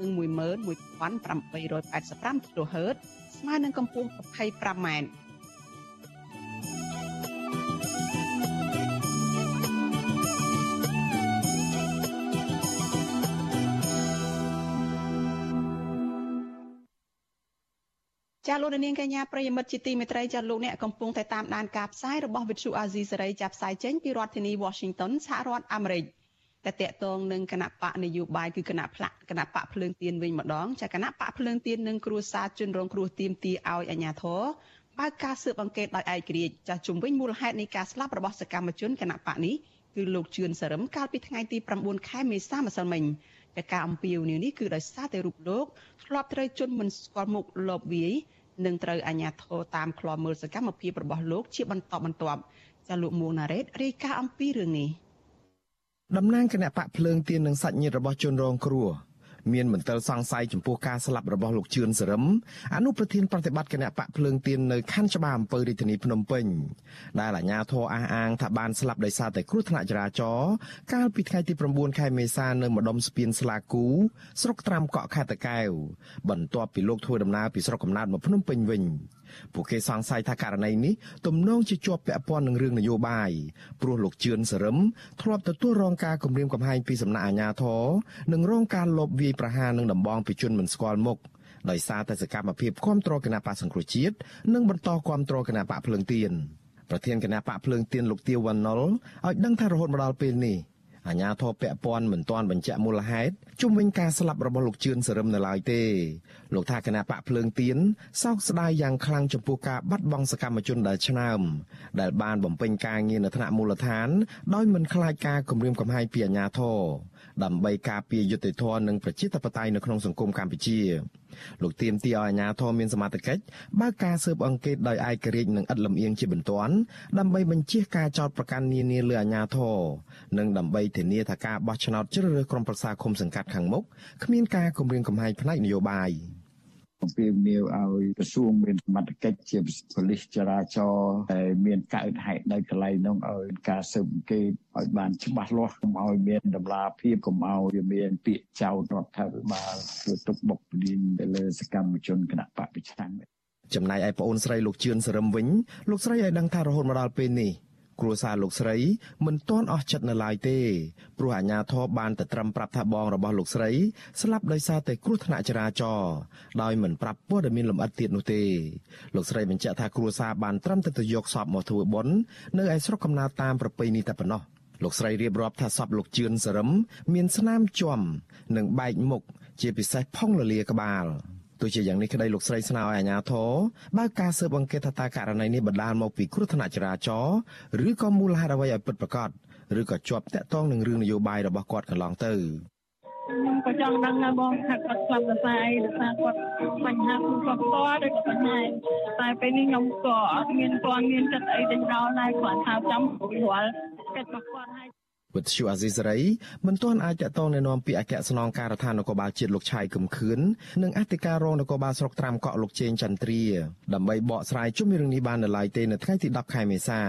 និង11885 kHz ស្មើនឹងកម្ពស់ 25m ចាលោកនាងកញ្ញាប្រិយមិត្តជាទីមេត្រីចាលោកអ្នកកំពុងតែតាមដានការផ្សាយរបស់វិទ្យុអាស៊ីសេរីចាប់ផ្សាយចេញពីរដ្ឋធានី Washington សហរដ្ឋអាមេរិក តែតកតងនឹងគណៈបកនយោបាយគឺគណៈផ្លាក់គណៈបកភ្លើងទៀនវិញម្ដងចាគណៈបកភ្លើងទៀននឹងគ្រួសារជនរងគ្រោះទៀមទីឲ្យអាជ្ញាធរបើកការស៊ើបអង្កេតដោយឯករាជ្យចាជំវិញមូលហេតុនៃការស្លាប់របស់សកម្មជនគណៈបកនេះគឺលោកជឿនសរឹមកាលពីថ្ងៃទី9ខែមេសាម្សិលមិញតែការអំពាវនាវនេះគឺដោយសារតែរូបលោកធ្លាប់ត្រូវជន់មិនស្គាល់មុខលបវាយនឹងត្រូវអាជ្ញាធរតាមឃ្លាំមើលសកម្មភាពរបស់លោកជាបន្តបន្ទាប់ចាលោកមួងណារ៉េតរាយការណ៍អំពីរឿងនេះ តំណាងគណៈបកភ្លើងទៀននិងសាច់ញាតិរបស់ជនរងគ្រោះមានមន្ទិលសង្ស័យចំពោះការស្លាប់របស់លោកជឿនសរឹមអនុប្រធានប្រតិបត្តិគណៈបកភ្លើងទៀននៅខណ្ឌច្បារអំពើរាជធានីភ្នំពេញដែលអាជ្ញាធរអះអាងថាបានស្លាប់ដោយសារតែគ្រោះថ្នាក់ចរាចរណ៍កាលពីថ្ងៃទី9ខែមេសានៅម្ដុំស្ពានស្លាគូស្រុកត្រាំកក់ខេត្តតាកែវបន្ទាប់ពីលោកធ្វើដំណើរពីស្រុកកំណើតមកភ្នំពេញវិញពួកគេសង្ស័យថាករណីនេះទំនងជាជាប់ពាក់ព័ន្ធនឹងរឿងនយោបាយព្រោះលោកជឿនសរឹមធ្លាប់ទទួលរងការគំរាមកំហែងពីសំណាក់អាជ្ញាធរនិងរងការលបវាយប្រហារនឹងដំបងពីជនមិនស្គាល់មុខដោយសារតែសកម្មភាពគ្រប់គ្រងគណៈបកសង្គ្រោះជាតិនិងបន្តគ្រប់គ្រងគណៈបកភ្លើងទៀនប្រធានគណៈបកភ្លើងទៀនលោកទាវវណ្ណុលឲ្យដឹងថារហូតមកដល់ពេលនេះ អាញាធរពពាន់មិនទាន់បញ្ជាក់មូលហេតុជុំវិញការស្លាប់របស់លោកជឿនសរឹមនៅឡើយទេលោកថាគណៈបកភ្លើងទៀនសោកស្ដាយយ៉ាងខ្លាំងចំពោះការបាត់បង់សកម្មជនដែលឆ្នើមដែលបានបំពេញការងារនៅថ្នាក់មូលដ្ឋានដោយមិនខ្លាចការគំរាមកំហែងពីអាញាធរ ដើម្បីការពារយុត្តិធម៌និងប្រជាធិបតេយ្យនៅក្នុងសង្គមកម្ពុជាលោកទៀមទីឲ្យអាជ្ញាធរមានសមត្ថកិច្ចបើកការស៊ើបអង្កេតដោយឯករាជ្យនិងឥតលំអៀងជាបន្ទាន់ដើម្បីបញ្ជាការចោទប្រកាន់នានាលើអាជ្ញាធរនិងដើម្បីធានាថាការបោះឆ្នោតជ្រើសរើសក្រុមប្រឹក្សាឃុំសង្កាត់ខាងមុខគ្មានការគំរាមកំហែងផ្នែកនយោបាយ អំពាវនាវឲ្យក្រសួងមានសមត្ថកិច្ចជាប៉ូលីសចរាចរណ៍ដែលមានកើតហេតុនៅកន្លែងនោះឲ្យការស៊ើបអង្កេតឲ្យបានច្បាស់លាស់កុំឲ្យមានតម្លាភាពកុំឲ្យវាមានពាក្យចោទរដ្ឋាភិបាលធ្វើទុកបុកម្នេញទៅលើសកម្មជនគណៈបកប្រឆាំងចំណែកឯប្អូនស្រីលោកជឿនសរឹមវិញលោកស្រីឲ្យដឹងថារហូតមកដល់ពេលនេះ គ្រួសារលោកស្រីមិនទាន់អស់ចិត្តនៅឡើយទេព្រោះអាជ្ញាធរបានតែត្រឹមប្រាប់ថាបងរបស់លោកស្រីស្លាប់ដោយសារតែគ្រោះថ្នាក់ចរាចរណ៍ដោយមិនប្រាប់ព័ត៌មានលម្អិតទៀតនោះទេលោកស្រីបញ្ជាក់ថាគ្រួសារបានត្រឹមតែទៅយកសពមកធ្វើបុណ្យនៅឯស្រុកកំណើតតាមប្រពៃណីតែប៉ុណ្ណោះលោកស្រីរៀបរាប់ថាសពលោកជឿនសរឹមមានស្នាមជាំនិងបែកមុខជាពិសេសផុងលលាក្បាល ទោះជាយ៉ាងនេះក្តីលោកស្រីស្នើឲ្យអាជ្ញាធរបើកការស៊ើបអង្កេតថាតើករណីនេះបណ្ដាលមកពីគ្រោះថ្នាក់ចរាចរណ៍ឬក៏មូលហេតុអ្វីឲ្យពិតប្រាកដឬក៏ជាប់តាក់ទងនឹងរឿងនយោបាយរបស់គាត់កន្លងទៅខ្ញុំក៏ចង់ដឹងដែរបងថាគាត់ស្លាប់ដោយសារអីដោយសារគាត់បញ្ហាខ្លួនគាត់ផ្ទាល់ឬក៏បញ្ហាតែពេលនេះខ្ញុំក៏អត់មានទាន់មានចិត្តអីទៅដល់ដែរគាត់ថាចាំរាល់កិច្ចរបស់គាត់ហើយ វិទ្យុអាស៊ីសេរីមិនទាន់អាចតតងណែនាំពីអគ្គស្នងការដ្ឋាននគរបាលជាតិលោកឆៃកឹមខឿននិងអធិការរងនគរបាលស្រុកត្រាំកក់លោកជេងចន្ទ្រាដើម្បីបកស្រាយជុំរឿងនេះបាននៅឡើយទេនៅថ្ងៃទី10ខែមេសា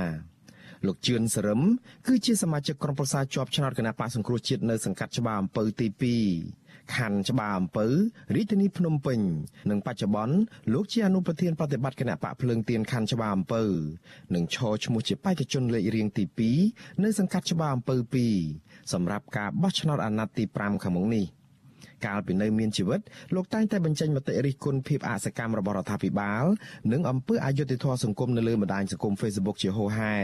លោកជឿនសរឹមគឺជាសមាជិកក្រុមប្រឹក្សាជាប់ឆ្នោតគណៈបកសង្គ្រោះជាតិនៅសង្កាត់ច្បារអំពៅទី2 ខណ្ឌច្បារអំពៅរាជធានីភ្នំពេញនិងបច្ចុប្បន្នលោកជាអនុប្រធានប្រតិបត្តិគណៈបកភ្លើងទៀនខណ្ឌច្បារអំពៅនិងឈរឈ្មោះជាបេក្ខជនលេខរៀងទី2នៅសង្កាត់ច្បារអំពៅ2សម្រាប់ការបោះឆ្នោតអាណត្តិទី5ខាងមុខនេះ កាលពីនៅមានជីវិតលោកតែងតែបញ្ចេញមតិរិះគន់ភាពអសកម្មរបស់រដ្ឋាភិបាល និងអំពើអយុត្តិធម៌សង្គមនៅលើបណ្ដាញសង្គម Facebook ជាហូរហែ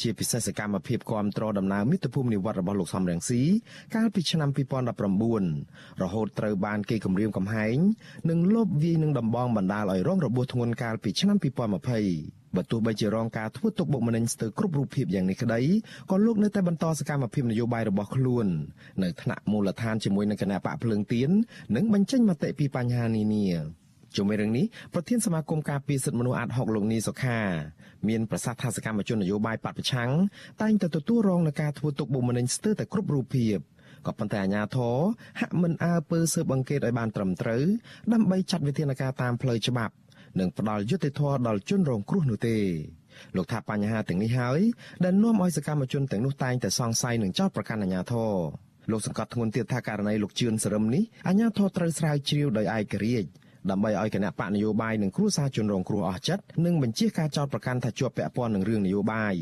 ជាពិសេសសកម្មភាពគ្រប់គ្រងដំណើរមិត្តភូមិនិវត្តរបស់លោកសំរងស៊ីកាលពីឆ្នាំ2019រហូតត្រូវបានគេគំរាមកំហែងនិងលបវាយនឹងដំបងបណ្ដាលឲ្យរងរបួសធ្ងន់កាលពីឆ្នាំ2020 បើទោះបីជារងការធ្វើទុកបុកម្នេញស្ទើរគ្រប់រូបភាពយ៉ាងនេះក្តីក៏លោកនៅតែបន្តសកម្មភាពនយោបាយរបស់ខ្លួននៅថ្នាក់មូលដ្ឋានជាមួយនឹងគណៈបកភ្លើងទៀននិងបញ្ចេញមតិពីបញ្ហានានាជុំវិញរឿងនេះប្រធានសមាគមការពារសិទ្ធិមនុស្សអាត់ហុកលោកនីសុខាមានប្រសាសន៍ថាសកម្មជននយោបាយបពប្រឆាំងតែងតែទទួលរងនឹងការធ្វើទុកបុកម្នេញស្ទើរតែគ្រប់រូបភាពក៏ប៉ុន្តែអាជ្ញាធរហាក់មិនអើពើស៊ើបអង្កេតឲ្យបានត្រឹមត្រូវដើម្បីចាត់វិធានការតាមផ្លូវច្បាប់ និងផ្ដល់យុត្តិធម៌ដល់ជនរងគ្រោះនោះទេលោកថាបញ្ហាទាំងនេះហើយដែលនាំឲ្យសកម្មជនទាំងនោះតែងតែសង្ស័យនឹងចោទប្រកាន់អាជ្ញាធរលោកសង្កត់ធ្ងន់ទៀតថាករណីលោកជឿនសរឹមនេះអាជ្ញាធរត្រូវស្រាវជ្រាវដោយឯករាជ្យដើម្បីឲ្យគណៈបកនយោបាយនិងគ្រួសារជនរងគ្រោះអស់ចិត្តនិងបញ្ជាការចោទប្រកាន់ថាជាប់ពាក់ព័ន្ធនឹងរឿងនយោបាយ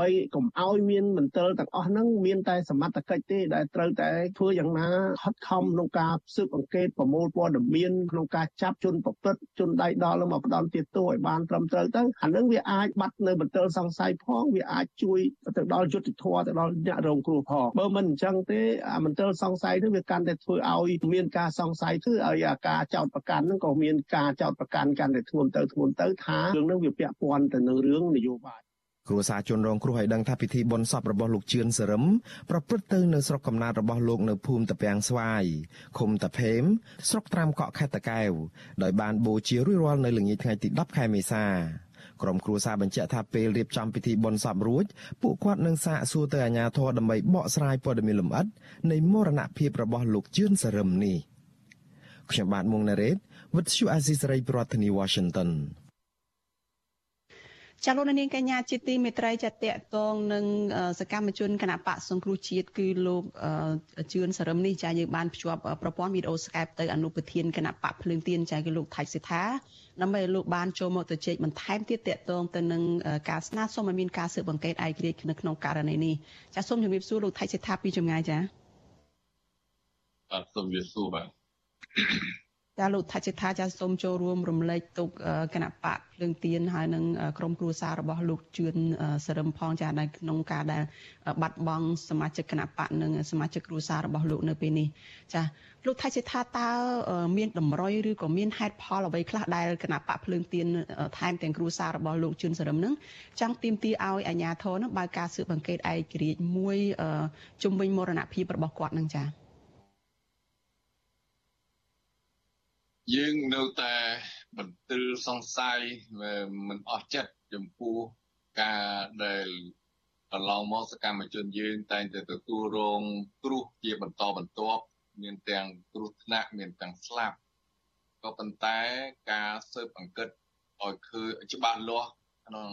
បីកុំឲ្យមានមន្ទិលទាំងអស់ហ្នឹងមានតែសមត្ថកិច្ចទេដែលត្រូវតែធ្វើយ៉ាងណាខិតខំក្នុងការស៊ើបអង្កេតប្រមូលព័ត៌មានក្នុងការចាប់ជនប្រព្រឹត្តជនដៃដល់មកផ្ដន់ទាទោសឲ្យបានត្រឹមត្រូវទៅអានឹងវាអាចបាត់នៅមន្ទិលសង្ស័យផងវាអាចជួយទៅដល់យុទ្ធធម៌ទៅដល់អ្នករងគ្រោះផងបើមិនអញ្ចឹងទេអាមន្ទិលសង្ស័យនោះវាកាន់តែធ្វើឲ្យមានការសង្ស័យគឺឲ្យការចោតប្រកាន់ហ្នឹងក៏មានការចោតប្រកាន់កាន់តែធ្ងន់ទៅធ្ងន់ទៅថារឿងហ្នឹងវាពាក់ព័ន្ធទៅនឹងរឿងនយោបាយ គ្រួសារជនរងគ្រោះឲ្យដឹងថាពិធីបុណ្យសពរបស់លោកជឿនសរឹមប្រព្រឹត្តទៅនៅស្រុកកំណើតរបស់លោកនៅភូមិតាពាំងស្វាយឃុំតាភេមស្រុកត្រាំកក់ខេត្តតាកែវដោយបានបូជារួចរាល់នៅល្ងាចថ្ងៃទី10ខែមេសាក្រុមគ្រួសារបញ្ជាក់ថាពេលរៀបចំពិធីបុណ្យសពរួចពួកគាត់នឹងសាកសួរទៅអាជ្ញាធរដើម្បីបកស្រាយព័ត៌មានលម្អិតនៃមរណភាពរបស់លោកជឿនសរឹមនេះខ្ញុំបាទមុងណារ៉េត With you Aziz Ray ប្រធានាទី Washington ចាលោកនាងកញ្ញាជាទីមេត្រីចាតកតងនឹងសកម្មជនគណៈបកសង្គ្រោះជាតិគឺលោកជឿនសរឹមនេះចាយើងបានភ្ជាប់ប្រព័ន្ធវីដេអូ Skype ទៅអនុប្រធានគណៈបកភ្លើងទៀនចាគឺលោកថៃសិដ្ឋាដើម្បីឲ្យលោកបានចូលមកទៅជែកបន្ថែមទៀតតកតងទៅនឹងការស្នើសុំឲ្យមានការស៊ើបអង្កេតឯករាជ្យនៅក្នុងករណីនេះចាសូមជម្រាបសួរលោកថៃសិដ្ឋាពីចម្ងាយចាបាទសូមជម្រាបសួរបាទ ចាលោកថាជាថាចាសូមចូលរួមរំលែកទុកគណៈបកភ្លើងទៀនហើយនឹងក្រុមគ្រួសាររបស់លោកជឿនសរឹមផងចានៅក្នុងការដែលបាត់បង់សមាជិកគណៈបកនិងសមាជិកគ្រួសាររបស់លោកនៅពេលនេះចាលោកថាជាថាតើមានតម្រុយឬក៏មានហេតុផលអ្វីខ្លះដែលគណៈបកភ្លើងទៀនថែមទាំងគ្រួសាររបស់លោកជឿនសរឹមនឹងចង់ទាមទារឲ្យអាជ្ញាធរនឹងបើកការស៊ើបអង្កេតឯករាជ្យមួយជំវិញមរណភាពរបស់គាត់នឹងចា៎ យើងនៅតែបន្ទិលសង្ស័យមិនអស់ចិត្តចំពោះការដែលកន្លងមកសកម្មជនយើងតែងតែទទួលរងគ្រោះជាបន្តបន្ទាប់មានទាំងគ្រោះថ្នាក់មានទាំងស្លាប់ក៏ប៉ុន្តែការស៊ើបអង្កេតឲ្យឃើញច្បាស់លាស់ក្នុង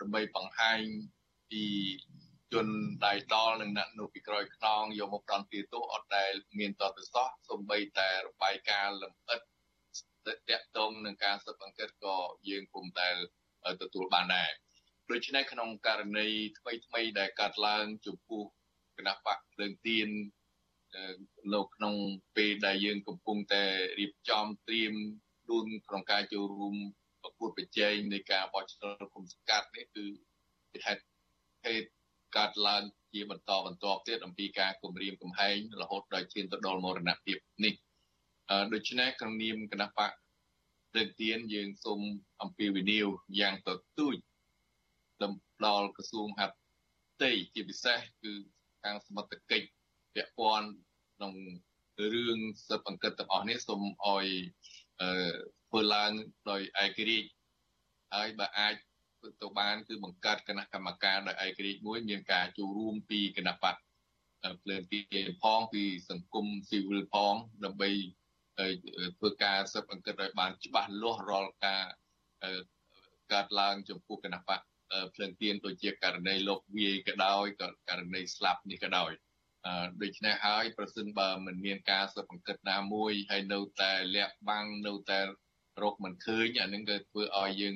ដើម្បីបង្ហាញពី ជនដៃដល់និងអ្នកនៅពីក្រោយខ្នងយកមកផ្ដន់ទាទោសអត់ដែលមានតទៅសោះសំបីតែរបាយការណ៍លម្អិតតកតងនឹងការស៊ើបអង្កេតក៏យើងពុំដែលទទួលបានដែរដូច្នេះក្នុងករណីថ្មីថ្មីដែលកើតឡើងចំពោះគណៈបកភ្លើងទៀននៅក្នុងពេលដែលយើងកំពុងតែរៀបចំត្រៀមដួនក្នុងការចូលរួមប្រកួតប្រជែងនៃការបោះឆ្នោតគុំសង្កាត់នេះគឺហេតុហេតុ កើតឡើងជាបន្តបន្ទាប់ទៀតអំពីការគម្រាមកំហែងរហូតដល់ឈានទៅដល់មរណភាពនេះដូច្នេះក្នុងនាមគណៈបកព្រឹកទៀនយើងសូមអំពាវនាវយ៉ាងទទូចដល់ក្រសួងហាត់តីជាពិសេសគឺខាងសមត្ថកិច្ចពាក់ព័ន្ធក្នុងរឿងសិបអង្កត់ទាំងអស់នេះសូមឲ្យធ្វើឡើងដោយឯករាជ្យហើយបើអាច ទៅបានគឺបង្កើតគណៈកម្មការដោយឯករាជ្យមួយមានការចូលរួមពីគណៈបកភ្លើងទីផងពីសង្គមស៊ីវិលផងដើម្បីធ្វើការស៊ើបអង្កេតឲ្យបានច្បាស់លាស់រាល់ការកើតឡើងចំពោះគណៈបកភ្លើងទៀនដូចជាករណីលោកវាយក៏ដោយក៏ករណីស្លាប់នេះក៏ដោយដូច្នេះហើយប្រសិនបើមិនមានការស៊ើបអង្កេតណាមួយហើយនៅតែលាក់បាំងនៅតែរកមិនឃើញអានឹងក៏ធ្វើឲ្យយើង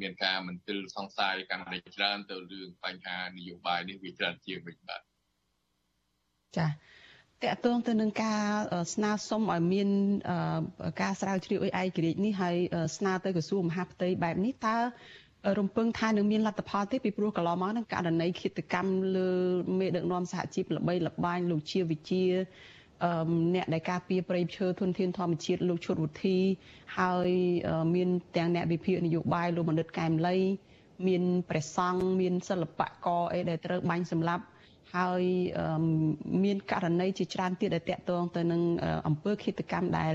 មានការមន្ទិលសង្ស័យកាន់តែច្រើនទៅរឿងបញ្ហានយោបាយនេះវាច្រើនជាងវិញបាទចា៎តកតងទៅនឹងការស្នើសុំឲ្យមានការស្រាវជ្រាវអីឯករាជ្យនេះហើយស្នើទៅក្រសួងមហាផ្ទៃបែបនេះតើរំពឹងថានឹងមានលទ្ធផលទេពីព្រោះកន្លងមកនឹងករណីឃាតកម្មលើមេដឹកនាំសហជីពល្បីល្បាញលោកជាវិជា អ្នកដែលការពារប្រៃឈើធនធានធម្មជាតិលោកឈុតវុធីហើយមានទាំងអ្នកវិភាគនយោបាយលោកមនិតកែមលីមានព្រះសង្ឃមានសិល្បករអីដែលត្រូវបាញ់សម្លាប់ហើយមានករណីជាច្រើនទៀតដែលតាក់ទងទៅនឹងអង្គើឃាតកម្មដែល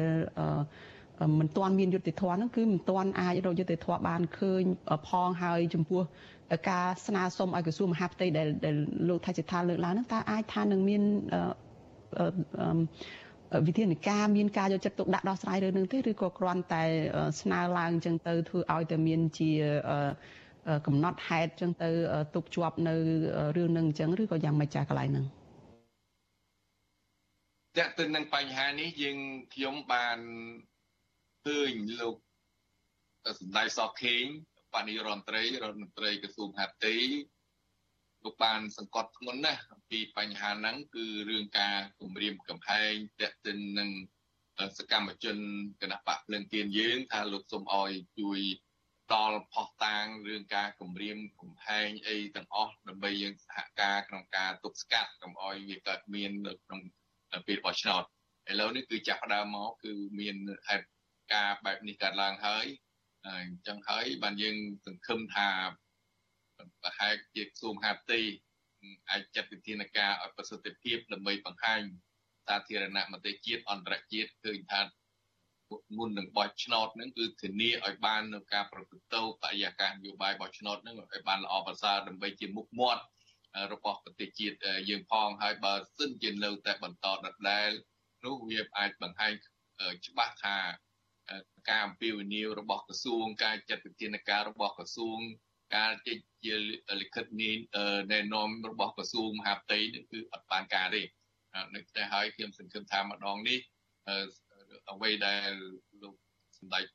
មិនទាន់មានយុត្តិធម៌ហ្នឹងគឺមិនទាន់អាចរកយុត្តិធម៌បានឃើញផងហើយចំពោះការស្នើសុំឲ្យក្រសួងមហាផ្ទៃដែលលោកថាជាថាលើកឡើងហ្នឹងតើអាចថានឹងមាន វិធានការមានការយកចិត្តទុកដាក់ដោះស្រាយរឿងនឹងទេឬក៏គ្រាន់តែស្នើឡើងអញ្ចឹងទៅធ្វើឲ្យតែមានជាកំណត់ហេតុអញ្ចឹងទៅទុកជាប់នៅរឿងនឹងអញ្ចឹងឬក៏យ៉ាងម៉េចចាកន្លែងហ្នឹងតើទៅនឹងបញ្ហានេះយើងខ្ញុំបានឃើញលោកសម្ដេចសខេងបញ្ញរដ្ឋមន្ត្រីរដ្ឋមន្ត្រីក្រសួងហាផ្ទៃ លោកបានសង្កត់ធ្ងន់ណាស់អំពីបញ្ហាហ្នឹងគឺរឿងការគម្រាមកំហែងតេតិននឹងសកម្មជនគណៈបកភ្លឹងទៀនយើង ថាលោកសុំអោយជួយតល់ផោះតាងរឿងការគម្រាមកំហែងអីទាំងអស់ដើម្បីយើងសហការក្នុងការទប់ស្កាត់កុំអោយវាកើតមាននៅក្នុងពេលបោះឆ្នោតឥឡូវនេះគឺចាប់ផ្ដើមមកគឺមានហេតុការបែបនេះកើតឡើងហើយអញ្ចឹងហើយបានយើងសង្ឃឹមថា ប្រហែលជាក្រសួងហាផ្ទៃអាចចាត់វិធានការឲ្យប្រសិទ្ធភាពដើម្បីបង្ហាញសាធារណមតិជាតិអន្តរជាតិឃើញថាមុននឹងបោះឆ្នោតហ្នឹងគឺធានាឲ្យបាននៅការប្រព្រឹត្តទៅបរិយាកាសនយោបាយបោះឆ្នោតហ្នឹងឲ្យបានល្អប្រសើរដើម្បីជាមុខមាត់របស់ប្រទេសជាតិយើងផងហើយបើសិនជានៅតែបន្តដដែលនោះវាអាចបង្ហាញច្បាស់ថាការអំពាវនាវរបស់ក្រសួងការចាត់វិធានការរបស់ក្រសួង ការចេញជាលិខិតនាណែនាំរបស់ក្រសួងមហាផ្ទៃនេះគឺអត់បានការទេនៅតែហើយខ្ញុំសង្ឃឹមថាម្ដងនេះអ្វីដែលលោកសម្ដេច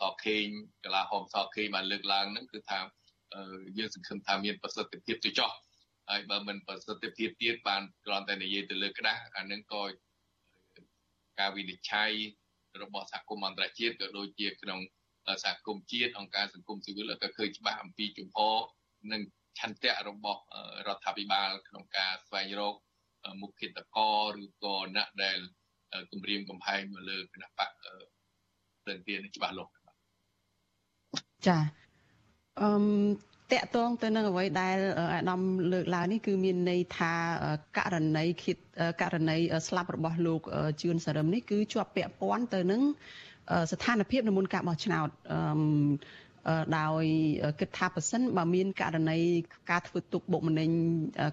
សខេងកលាហោមសខេងបានលើកឡើងហ្នឹងគឺថាយើងសង្ឃឹមថាមានប្រសិទ្ធភាពទៅចោះហើយបើមិនប្រសិទ្ធភាពទៀតបានគ្រាន់តែនិយាយទៅលើក្តាស់អានឹងក៏ការវិនិច្ឆ័យរបស់សហគមន៍អន្តរជាតិក៏ដូចជាក្នុង សហគមន៍ជាតិអង្គការសង្គមស៊ីវិលក៏ឃើញច្បាស់អំពីជំហរនិងឆន្ទៈរបស់រដ្ឋាភិបាលក្នុងការស្វែងរកមុខគិតកោឬក៏អ្នកដែលគម្រាមកំហែងមកលើគណៈបកទិនទានច្បាស់លាស់ចាអឺតកតងទៅនឹងអ្វីដែលអាដាមលើកឡើងនេះគឺមានន័យថាករណីគិតករណីស្លាប់របស់លោកជឿនសរឹមនេះគឺជាប់ពាក់ព័ន្ធទៅនឹង ស្ថានភាពនៅមុនការបោះឆ្នោតដោយគិតថាប៉ះសិនបើមានករណីការធ្វើទុកបុកម្នេញ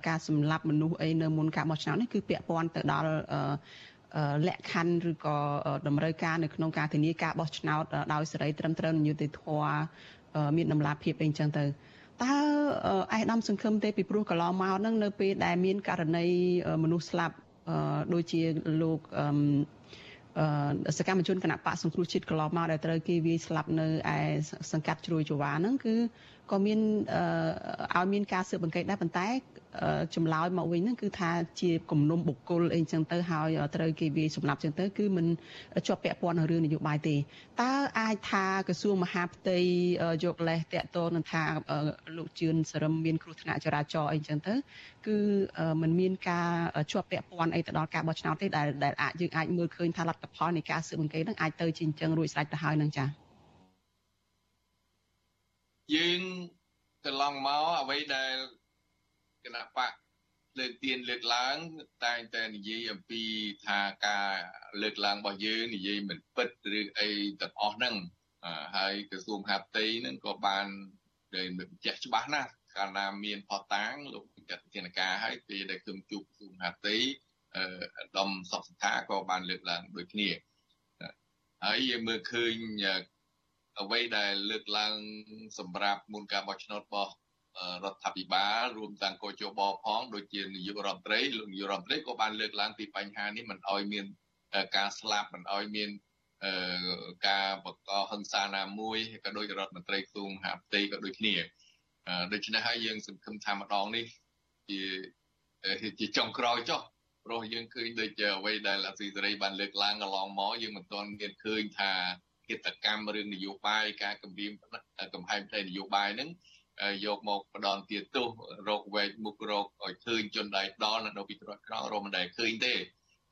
ការសម្លាប់មនុស្សអីនៅមុនការបោះឆ្នោតនេះគឺពាក់ព័ន្ធទៅដល់លក្ខខណ្ឌឬក៏តម្រូវការនៅក្នុងការធានាការបោះឆ្នោតដោយសេរីត្រឹមត្រូវយុត្តិធម៌មានតម្លាភាពអីចឹងទៅតើអៃដាមសង្ឃឹមទេពីព្រោះកន្លងមកហ្នឹងនៅពេលដែលមានករណីមនុស្សស្លាប់ដូចជាលោក សកម្មជនគណៈបកសង្គ្រោះជាតិកន្លងមកដែលត្រូវគេវាយស្លាប់នៅឯសង្កាត់ជ្រោយចវាហ្នឹងគឺក៏មានឲ្យមានការស៊ើបអង្កេតដែរប៉ុន្តែ ចម្លើយមកវិញហ្នឹងគឺថាជាគំនុំបុគ្គលអីចឹងទៅហើយត្រូវគេវាយសម្លាប់ចឹងទៅគឺមិនជាប់ពាក់ព័ន្ធនឹងរឿងនយោបាយទេតើអាចថាក្រសួងមហាផ្ទៃយកលេសតាក់ទងនឹងថាលោកជឿនសរឹមមានគ្រោះថ្នាក់ចរាចរណ៍អីចឹងទៅគឺมันមានការជាប់ពាក់ព័ន្ធអីទៅដល់ការបោះឆ្នោតទេដែលដែលអាចយើងអាចមើលឃើញថាលទ្ធផលនៃការស៊ើបអង្កេតហ្នឹងអាចទៅជាអញ្ចឹងរួចស្រេចទៅហើយនឹងចា៎យើងកន្លងមកអ្វីដែល គណៈបកលើកទៀនលើកឡើង តែងតែនិយាយអំពីថាការលើកឡើងរបស់យើងនិយាយមិនពិតឬអីទាំងអស់ហ្នឹងហើយក្រសួងហាផ្ទៃហ្នឹងក៏បានដែលបញ្ជាក់ច្បាស់ណាស់កាលណាមានផតតាងលោកចាត់វិធានការឲ្យពេលដែលខ្ញុំជួបក្រសួងហាផ្ទៃអឺដំសុខសថាក៏បានលើកឡើងដូចគ្នាហើយយើងមើលឃើញអអ្វីដែលលើកឡើងសម្រាប់មុនការបោះឆ្នោតរបស់ រដ្ឋាភិបាលរួមទាំងកោជបផងដូចជានាយករដ្ឋមន្ត្រីលោកនាយករដ្ឋមន្ត្រីក៏បានលើកឡើងពីបញ្ហានេះមិនអោយមានការស្លាប់មិនអោយមានការបង្កហិង្សាណាមួយក៏ដោយរដ្ឋមន្ត្រីក្រសួងមហាផ្ទៃក៏ដូចគ្នាដូច្នេះហើយយើងសង្ឃឹមថាម្ដងនេះជាជាចុងក្រោយចុះព្រោះយើងឃើញដូចជាអ្វីដែលអសីសេរីបានលើកឡើងកន្លងមកយើងមិនទាន់មានឃើញថាកិច្ចកម្មរឿងនយោបាយការគម្រាមកំហែងផ្នែកនយោបាយហ្នឹង យកមកផ្ដន់ទាទោសរកវែកមុខរកឲ្យឃើញជនដៃដល់នៅពីត្រួតក្រោរមិនដែលឃើញទេ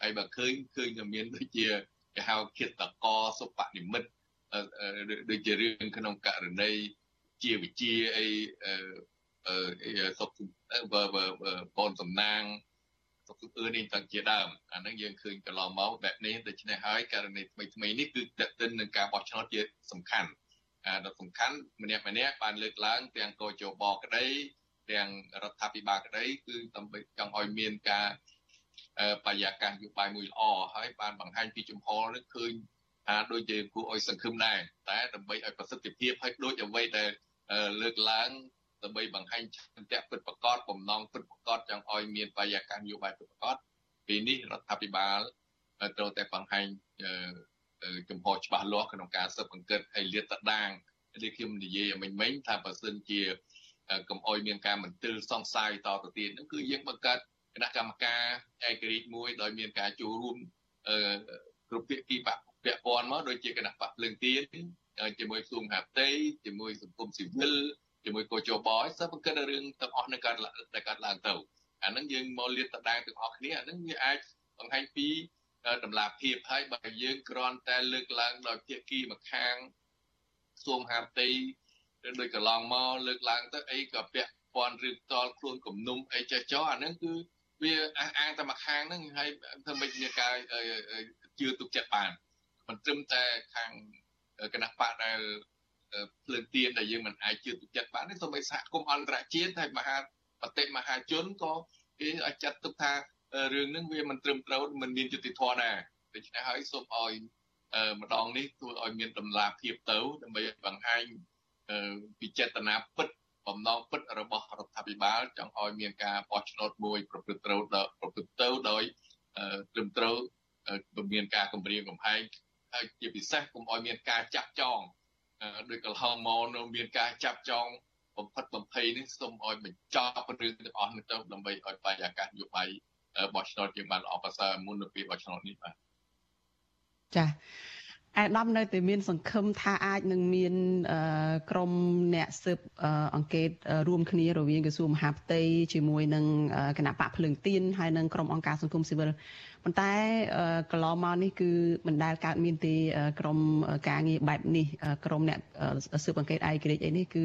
ហើយបើឃើញឃើញតែមានដូចជាគេហៅគិតតកសុបនិមិត្តដូចជារឿងក្នុងករណីជាវិជាអីអឺសុខបើបនសំណាងសុខអឺនេះតាំងជាដើមអាហ្នឹងយើងឃើញកន្លងមកបែបនេះដូច្នេះហើយករណីថ្មីថ្មីនេះគឺតេតិននឹងការបោះឆ្នោតជាសំខាន់ ដ៏សំខាន់ម្នាក់ម្នាក់បានលើកឡើងទាំងកោជបក្តីទាំងរដ្ឋាភិបាលក្តីគឺដើម្បីចង់ឲ្យមានការបរិយាកាសនយោបាយមួយល្អហើយបានបង្ហាញពីចំហនេះឃើញថាដូចជាគួរឲ្យសង្ឃឹមដែរតែដើម្បីឲ្យប្រសិទ្ធភាពហើយដូចអ្វីដែលលើកឡើងដើម្បីបង្ហាញឆន្ទៈពិតប្រាកដបំណងពិតប្រាកដចង់ឲ្យមានបរិយាកាសនយោបាយពិតប្រាកដពេលនេះរដ្ឋាភិបាលត្រូវតែបង្ហាញ ចំហច្បាស់លាស់ក្នុងការស៊ើបអង្កេតឲ្យលាតត្រដាងដូចខ្ញុំនិយាយមិញមិញថាបើសិនជាកុំអោយមានការមន្ទិលសង្ស័យតទៅទៀតនោះគឺយើងបង្កើតគណៈកម្មការឯករាជ្យមួយដោយមានការចូលរួមគ្រប់ភាគីបកពាក់ព័ន្ធមកដូចជាគណៈបកភ្លើងទៀនជាមួយក្រសួងហាផ្ទៃជាមួយសង្គមស៊ីវិលជាមួយកោជបឲ្យសិស្សបង្កើតរឿងទាំងអស់នៅកើតតែកើតឡើងទៅអាហ្នឹងយើងមកលាតត្រដាងទាំងអស់គ្នាអាហ្នឹងវាអាចបង្ហាញពី តម្លាភាពហើយបើយើងគ្រាន់តែលើកឡើងដោយភាគីម្ខាងសួងហាផ្ទៃឬដោយកន្លងមកលើកឡើងទៅអីក៏ពាក់ព័ន្ធឬតល់ខ្លួនគំនុំអីចេះចោអាហ្នឹងគឺវាអះអាងតែមួយខាងហ្នឹងហើយធ្វើម៉េចមានការជឿទុកចិត្តបានមិនត្រឹមតែខាងគណៈបកដែលភ្លើងទៀនដែលយើងមិនអាចជឿទុកចិត្តបានទេសូម្បីសហគមន៍អន្តរជាតិហើយមហាបតិមហាជនក៏គេអាចចាត់ទុកថា រឿងហ្នឹងវាមិនត្រឹមត្រូវមិនមានយុត្តិធម៌ដែរដូច្នេះហើយសូមឲ្យម្ដងនេះធ្វើឲ្យមានតម្លាភាពទៅដើម្បីបង្ហាញពីចេតនាពិតបំណងពិតរបស់រដ្ឋាភិបាលចង់ឲ្យមានការបោះឆ្នោតមួយប្រព្រឹត្តត្រូវប្រព្រឹត្តទៅដោយត្រឹមត្រូវមានការគម្រាមកំហែងហើយជាពិសេសកុំឲ្យមានការចាក់ចងដោយកន្លងមកនៅមានការចាប់ចងបំផិតបំភ័យនេះសូមឲ្យបញ្ចប់រឿងទាំងអស់នេះទៅដើម្បីឲ្យបរិយាកាសនយោបាយ បោះឆ្នោតជាបានល្អប្រសើរមុននៅពេលបោះឆ្នោតនេះបាទចា៎អាដាមនៅតែមាន សង្ឃឹមថាអាចនឹងមានក្រុមអ្នកស៊ើបអង្កេតរួមគ្នារវាងក្រសួងមហាផ្ទៃជាមួយនឹងគណៈបកភ្លើងទៀនហើយនិងក្រុមអង្គការសង្គមស៊ីវិលប៉ុន្តែកន្លងមកនេះគឺមិនដែលកើតមានទេក្រុមការងារបែបនេះក្រុមអ្នកស៊ើបអង្កេតឯករាជ្យអីនេះគឺ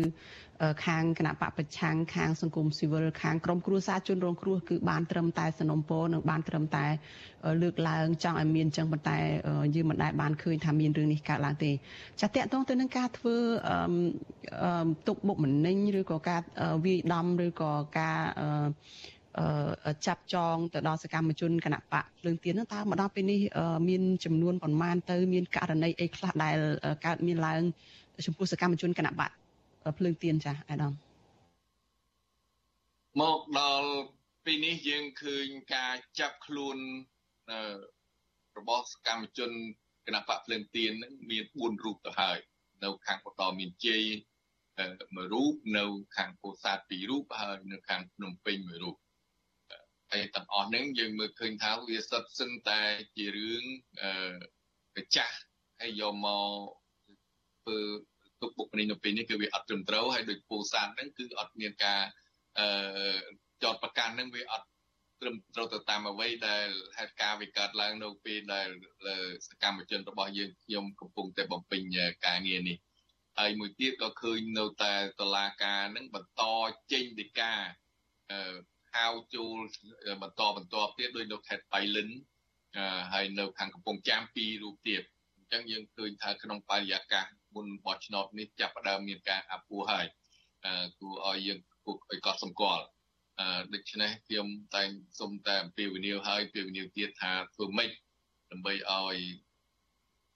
ខាងគណៈបកប្រឆាំងខាងសង្គមស៊ីវិលខាងក្រមគ្រួសារជនរងគ្រោះគឺបានត្រឹមតែสนុំពរនិងបានត្រឹមតែ លើកឡើងចង់ឲ្យមានចឹងប៉ុន្តែយើងមិនដែលបានឃើញថាមានរឿងនេះកើតឡើងទេចាតកតងទៅនឹងការធ្វើទុកបុកម្នេញឬក៏ការវាយដំឬក៏ការ ចាប់ចងទៅដល់សកម្មជនគណៈបកភ្លើងទៀនហ្នឹងតើមកដល់ពេលនេះមានចំនួនប្រមាណទៅមានករណីអីខ្លះដែលកើតមានឡើងចំពោះសកម្មជនគណៈបកភ្លើងទៀនចាអាដាមមកដល់ពេលនេះយើងឃើញការចាប់ខ្លួនរបស់សកម្មជនគណៈបកភ្លើងទៀននឹងមាន4រូបទៅហើយនៅខាងបន្តមានជ័យមួយរូបនៅខាងពោធិ៍សាត់2រូបហើយនៅខាងភ្នំពេញមួយរូបហើយ ទាំងអស់ហ្នឹងយើងមើលឃើញថាវាសុទ្ធសឹងតែជារឿងអឺកចាស់ហើយយកមកធ្វើទុកបុកម្នេញនៅពេលនេះគឺវាអត់ត្រឹមត្រូវហើយដោយពូសានហ្នឹងគឺអត់មានការអឺចោតប្រកាន់ហ្នឹងវាអត់ត្រឹមត្រូវទៅតាមអ្វីដែលហេតុការណ៍វាកើតឡើងនៅពេលដែលសកម្មជនរបស់យើងខ្ញុំកំពុងតែបំពេញការងារនេះហើយមួយទៀតក៏ឃើញនៅតែតឡាការនឹងបន្តចេញដីកា អឺហៅចូលបន្តបន្តទៀតដោយនៅខេត្តបៃលិនហើយនៅខាងកំពង់ចាមពីររូបទៀតអញ្ចឹងយើងឃើញថាក្នុងបរិយាកាសមុនបោះឆ្នោតនេះចាប់ផ្ដើមមានការអាប់ពោះហើយគួរឲ្យយើងគួរឲ្យកត់សម្គាល់ដូច្នេះខ្ញុំតែងសូមតែអំពាវនាវឲ្យអំពាវនាវទៀតថាធ្វើម៉េចដើម្បីឲ្យ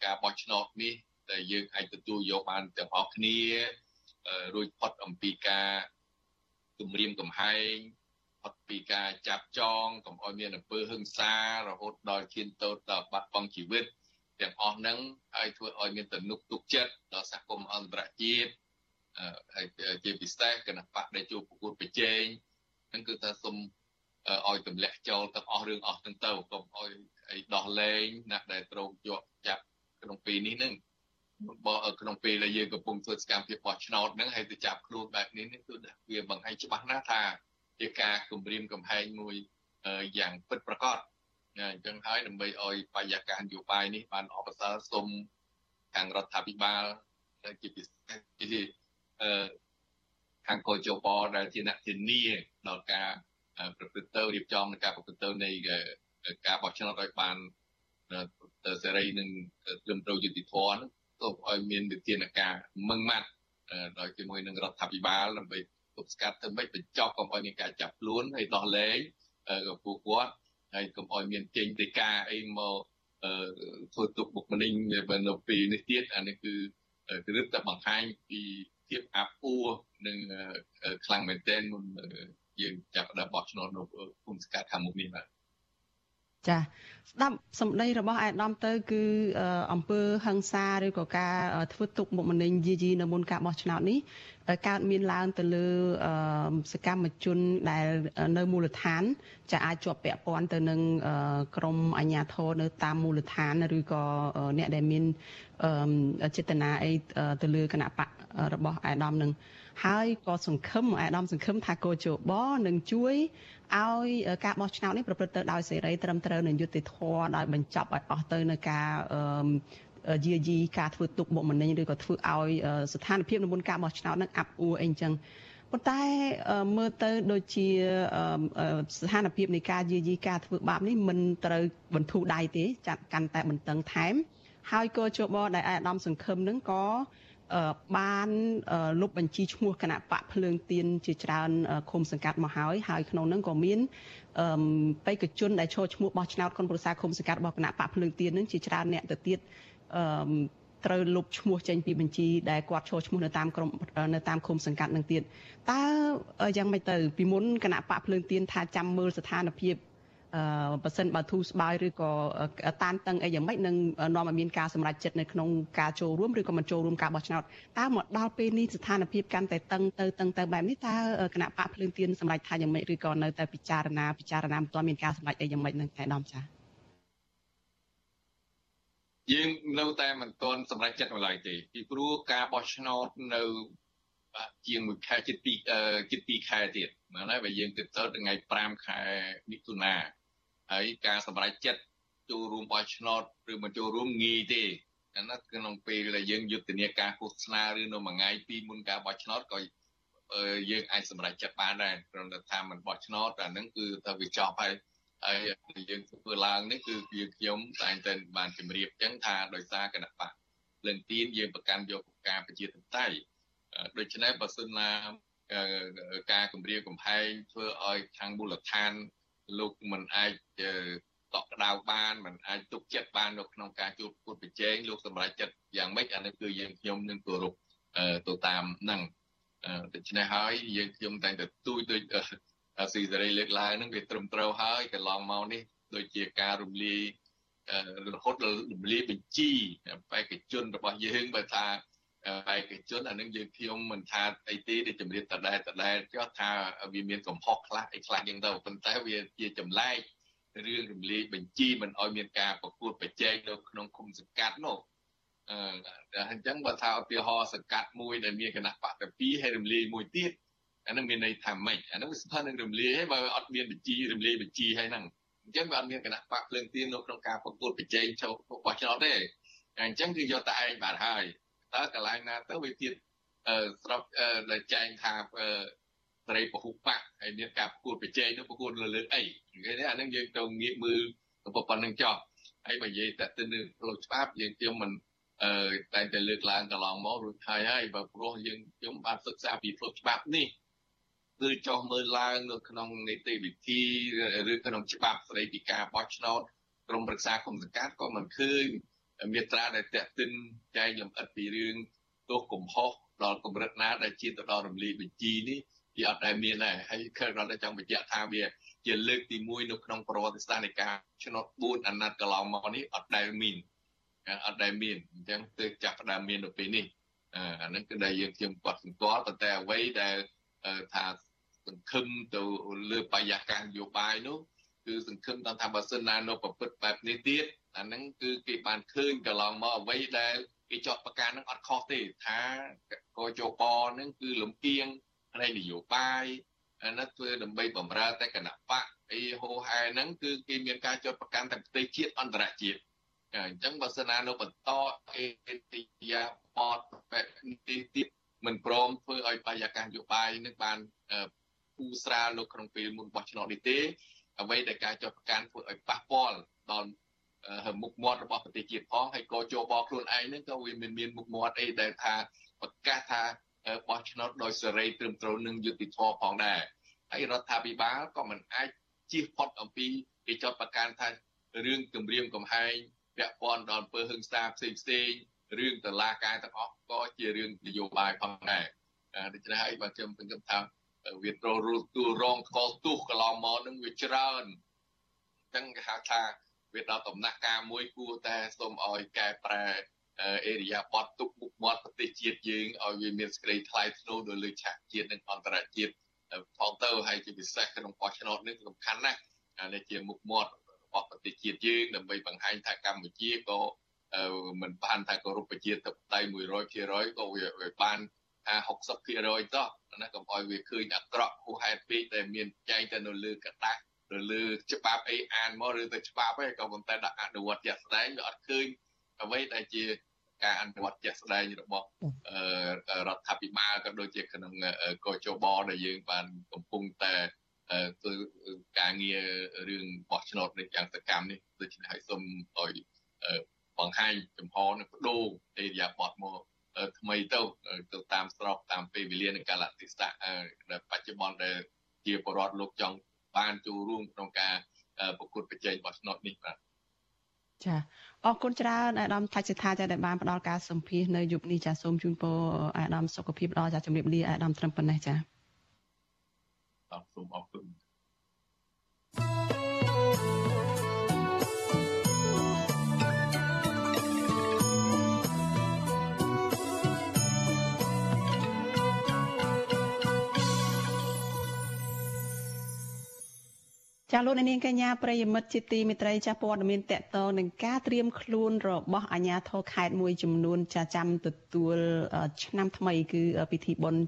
ការបោះឆ្នោតនេះដែលយើងអាចទទួលយកបានទាំងអស់គ្នារួចផុតអំពីការគម្រាមកំហែង ផុតពីការចាប់ចងកុំឲ្យមានអំពើហិង្សារហូតដល់ឈានទៅដល់បាត់បង់ជីវិតទាំងអស់ហ្នឹងហើយធ្វើឲ្យមានទំនុកទុកចិត្តដល់សហគមន៍អន្តរជាតិហើយជាពិសេសគណៈបកដែលជួបប្រកួតប្រជែងហ្នឹងគឺថាសូមឲ្យទម្លាក់ចោលទាំងអស់រឿងអស់ទាំងទៅកុំឲ្យអីដោះលែងអ្នកដែលត្រូវជាប់ចាប់ក្នុងពេលនេះហ្នឹងបើក្នុងពេលដែលយើងកំពុងធ្វើសកម្មភាពបោះឆ្នោតហ្នឹងហើយទៅចាប់ខ្លួនបែបនេះនេះគឺវាបង្ហាញច្បាស់ណាស់ថា ជាការគម្រាមកំហែងមួយយ៉ាងពិតប្រាកដអញ្ចឹងហើយដើម្បីឲ្យបរិយាកាសនយោបាយនេះបានអបអរសាសូមខាងរដ្ឋាភិបាលជាពិសេសជាអឺខាងកោជបដែលជាអ្នកធានាដល់ការប្រព្រឹត្តទៅរៀបចំនៃការប្រព្រឹត្តទៅនៃការបោះឆ្នោតឲ្យបានទៅសេរីនិងត្រឹមត្រូវយុត្តិធម៌នោះទៅឲ្យមានវិធានការមឹងម៉ាត់ដោយជាមួយនឹងរដ្ឋាភិបាលដើម្បី ទប់ស្កាត់ទៅមិនបញ្ចប់កុំឲ្យមានការចាប់ខ្លួនហើយដោះលែងពួកគាត់ហើយកុំឲ្យមានចេញទៅការអីមកធ្វើទុកបុកម្នេញនៅពេលនេះទៀតអានេះគឺគឺរឹតតែបង្ហាញពីភាពអាប់អួរនិងខ្លាំងមែនទែនមុនយើងចាប់ដើមបោះឆ្នោតនៅភូមិស្កាត់ខាងមុខនេះបាទ ចាស្ដាប់សម្ដីរបស់អាយដាមទៅគឺអង្គើហឹងសាឬក៏ការធ្វើទុកបុកម្នេញយាយីនៅមុនការបោះឆ្នោតនេះកើតមានឡើងទៅលើសកម្មជនដែលនៅមូលដ្ឋានចាអាចជាប់ពាក់ព័ន្ធទៅនឹងក្រមអាជ្ញាធរនៅតាមមូលដ្ឋានឬក៏អ្នកដែលមានចេតនាអីទៅលើគណៈបករបស់អាដាមនឹង ហើយក៏សង្ឃឹមអាដាមសង្ឃឹមថាកោជបនឹងជួយឲ្យការបោះឆ្នោតនេះប្រព្រឹត្តទៅដោយសេរីត្រឹមត្រូវនិងយុត្តិធម៌ដោយបញ្ចប់ឲ្យអស់ទៅនៅការយាយីការធ្វើទុកបុកម្នេញឬក៏ធ្វើឲ្យស្ថានភាពនៅមុនការបោះឆ្នោតនឹងអាប់អួរអីចឹងប៉ុន្តែមើលទៅដូចជាស្ថានភាពនៃការយាយីការធ្វើបាបនេះមិនត្រូវបន្ធូរដៃទេចាត់កាន់តែបន្តឹងថែមហើយក៏ជបដែលអាដាមសង្ឃឹមនឹងក៏ បានលុបបញ្ជីឈ្មោះគណៈបកភ្លើងទៀនជាច្រើនឃុំសង្កាត់មកហើយហើយក្នុងនោះក៏មានបេក្ខជនដែលចូលឈ្មោះបោះឆ្នោតគុនប្រសាឃុំសង្កាត់របស់គណៈបកភ្លើងទៀននឹងជាច្រើនអ្នកទៅទៀតត្រូវលុបឈ្មោះចេញពីបញ្ជីដែលគាត់ចូលឈ្មោះនៅតាមក្រុមនៅតាមឃុំសង្កាត់នឹងទៀតតើយ៉ាងម៉េចទៅពីមុនគណៈបកភ្លើងទៀនថាចាំមើលស្ថានភាពអឺ ប៉ះសិនបើធូរស្បើយឬក៏តានតឹងអីយ៉ាងម៉េចនឹងនាំឲ្យមានការសម្រេចចិត្តនៅក្នុងការចូលរួមឬក៏មិនចូលរួមការបោះឆ្នោតតើមកដល់ពេលនេះស្ថានភាពកាន់តែតឹងទៅតឹងទៅបែបនេះតើគណៈបកភ្លើងទៀនសម្រេចថាយ៉ាងម៉េចឬក៏នៅតែពិចារណាពិចារណាមិនទាន់មានការសម្រេចអីយ៉ាងម៉េចនឹងឯកឧត្តមចា៎យើងនៅតែមិនទាន់សម្រេចចិត្តនៅឡើយទេពីព្រោះការបោះឆ្នោតនៅជាងមួយខែជិត2ជិត2ខែទៀតមែនហើយបើយើងគិតទៅថ្ងៃ5ខែមិថុនា ហើយការសម្រេចចិត្តចូលរួមបោះឆ្នោតឬមិនចូលរួមងាយទេអានោះក្នុងពេលដែលយើងយុទ្ធនាការឃោសនាឬនៅមួយថ្ងៃពីមុនការបោះឆ្នោតក៏យើងអាចសម្រេចចិត្តបានដែរព្រោះថាមិនបោះឆ្នោតអានឹងគឺទៅវាចប់ហើយហើយយើងធ្វើឡើងនេះគឺយើងខ្ញុំតែងតែបានជម្រាបចឹងថាដោយសារគណៈបកលឹងទៀនយើងប្រកាន់យកការប្រជាធិបតេយ្យដូច្នេះបើសិនណាការគម្រាមកំហែងធ្វើឲ្យខាងមូលដ្ឋាន លោកមិនអាចតក់ក្តៅបានមិនអាចទុកចិត្តបាននៅក្នុងការជួបប្រកួតប្រជែងលោកសម្រាប់ចិត្តយ៉ាងម៉េចអានេះគឺយើងខ្ញុំនឹងគោរពទៅតាមហ្នឹងដូច្នេះហើយយើងខ្ញុំតែងតែទួយដូចស៊ីសេរីលើកឡើងហ្នឹងវាត្រឹមត្រូវហើយកន្លងមកនេះដូចជាការរំលាយរហូតដល់រំលាយបញ្ជីបេក្ខជនរបស់យើងបើថា បេក្ខជនអានឹងយើងខ្ញុំមិនថាអីទេដែលជំរាបតដែលតដែលចោះថាវាមានកំហុសខ្លះអីខ្លះយ៉ាងទៅប៉ុន្តែវាជាចម្លែករឿងរំលាយបញ្ជីមិនឲ្យមានការប្រកួតប្រជែងនៅក្នុងគុំសង្កាត់នោះអឺអញ្ចឹងបើថាឧទាហរណ៍សង្កាត់មួយដែលមានគណៈបកទី2ហើយរំលាយមួយទៀតអានឹងមានន័យថាម៉េចអានឹងវាស្ថិតនឹងរំលាយហើយបើអត់មានបញ្ជីរំលាយបញ្ជីហើយហ្នឹងអញ្ចឹងវាអត់មានគណៈបកភ្លើងទៀននៅក្នុងការប្រកួតប្រជែងចូលបោះឆ្នោតទេអញ្ចឹងគឺយកតែឯងបានហើយ តើកន្លែងណាទៅវាទៀតស្របដែលចែងថាត្រីពហុបកហើយមានការប្រកួតប្រជែងនោះប្រកួតលើលើអីគេនេះអានឹងយើងទៅងាកមើលប៉ុណ្្នឹងចោះហើយបើនិយាយតែទៅនឹងផ្លូវច្បាប់យើងខ្ញុំមិនអឺតែតែលើកឡើងកន្លងមករួចហើយហើយបើព្រោះយើងខ្ញុំបានសិក្សាពីផ្លូវច្បាប់នេះគឺចោះមើលឡើងនៅក្នុងនីតិវិធីឬក្នុងច្បាប់ស្តីពីការបោះឆ្នោតក្រមប្រឹក្សាគុំសង្កាត់ក៏មិនឃើញ មេត្រាដែលតេតិនចែងលម្អិតពីរឿងទោសកំហុសដល់កម្រិតណាដែលជាទៅដល់រំលាយបញ្ជីនេះវាអត់ដែលមានដែរហើយខេត្តរដ្ឋចង់បញ្ជាក់ថាវាជាលើកទី1នៅក្នុងប្រវត្តិសាស្ត្រនៃការឆ្នោត4អាណត្តិកន្លងមកនេះអត់ដែលមានអត់ដែលមានអញ្ចឹងទើបចាប់ផ្ដើមមាននៅពេលនេះអាហ្នឹងគឺដែលយើងខ្ញុំគាត់សម្គាល់ប៉ុន្តែអ្វីដែលថាសង្ឃឹមទៅលើបរិយាកាសនយោបាយនោះគឺសង្ឃឹមថាបើសិនណានៅប្រព្រឹត្តបែបនេះទៀត អាហ្នឹងគឺគេបានឃើញកន្លងមកអ្វីដែលគេចោទប្រកាន់ហ្នឹងអត់ខុសទេថាកោជបហ្នឹងគឺលំគៀងផ្នែកនយោបាយអានោះធ្វើដើម្បីបំរើតែគណៈបកអីហោហែហ្នឹងគឺគេមានការចោទប្រកាន់តែប្រទេសជាតិអន្តរជាតិអញ្ចឹងបើសិនណានៅបន្តអេតិយាបតបែបនេះទៀតមិនព្រមធ្វើឲ្យបរិយាកាសនយោបាយនឹងបានពូស្រាលនៅក្នុងពេលមុនបោះឆ្នោតនេះទេអ្វីដែលការចោទប្រកាន់ធ្វើឲ្យប៉ះពាល់ដល់ មុខមាត់របស់ប្រទេសជាតិផងហើយក៏ចូលបកខ្លួនឯងហ្នឹងក៏វាមិនមានមុខមាត់អីដែលថាប្រកាសថាបោះឆ្នោតដោយសេរីត្រឹមត្រូវនឹងយុត្តិធម៌ផងដែរហើយរដ្ឋាភិបាលក៏មិនអាចជៀសផុតអំពីគេចោទប្រកាន់ថារឿងគម្រាមកំហែងពាក់ព័ន្ធដល់អំពើហិង្សាផ្សេងផ្សេងរឿងតឡាការទាំងអស់ក៏ជារឿងនយោបាយផងដែរដូច្នេះហើយបើខ្ញុំខ្ញុំថាវាត្រូវរੂទួលរងកលទុះកន្លងមកនឹងវាច្រើនអញ្ចឹងគេហៅថា វាដល់ដំណាក់កាលមួយគួរតែសូមឲ្យកែប្រែអេរិយាប័តទុកមុខមាត់ប្រទេសជាតិយើងឲ្យវាមានសេចក្តីថ្លៃថ្នូរនៅលើឆាកជាតិនិងអន្តរជាតិផងទៅហើយជាពិសេសក្នុងបោះឆ្នោតនេះសំខាន់ណាស់នេះជាមុខមាត់របស់ប្រទេសជាតិយើងដើម្បីបង្ហាញថាកម្ពុជាក៏មិនបានថាគោរពប្រជាធិបតេយ្យ100%ក៏វាបានថា60%ចុះណាកុំឲ្យវាឃើញអាក្រក់ហួសហេតុពេកដែលមានចែងទៅនៅលើកតាស់ ឬលើច្បាប់អីអានមកឬទៅច្បាប់ឯងក៏ប៉ុន្តែដាក់អនុវត្តជាក់ស្ដែងវាអត់ឃើញអ្វីដែលជាការអនុវត្តជាក់ស្ដែងរបស់រដ្ឋាភិបាលក៏ដូចជាក្នុងកោជបដែលយើងបានកំពុងតែធ្វើការងាររឿងបោះឆ្នោតនេះយ៉ាងសកម្មនេះដូច្នេះហើយសូមឲ្យបង្ហាញចំហនិងបដូរអេរិយាបថមកថ្មីទៅទៅតាមស្របតាមពេលវេលានិងកាលៈទេសៈដែលបច្ចុប្បន្នដែលជាបរដ្ឋលោកចង់ បានចូលរួមក្នុងការប្រកួតប្រជែងបោះឆ្នោតនេះបាទចាអរគុណច្រើនអាដាមថាច់សិដ្ឋាចាដែលបានផ្ដល់ការសម្ភាសនៅយុគនេះចាសូមជូនពរអាដាមសុខភាពល្អចាជំរាបលាអាដាមត្រឹមប៉ុណ្ណេះចាអរសូមអរគុណ ចាលោកនាងកញ្ញាប្រិយមិត្តជាទីមេត្រីចាព័ត៌មានតកតនឹងការត្រៀមខ្លួនរបស់អាជ្ញាធរខេត្តមួយចំនួនចាចាំទទួលឆ្នាំថ្មីគឺពិធីបុណ្យ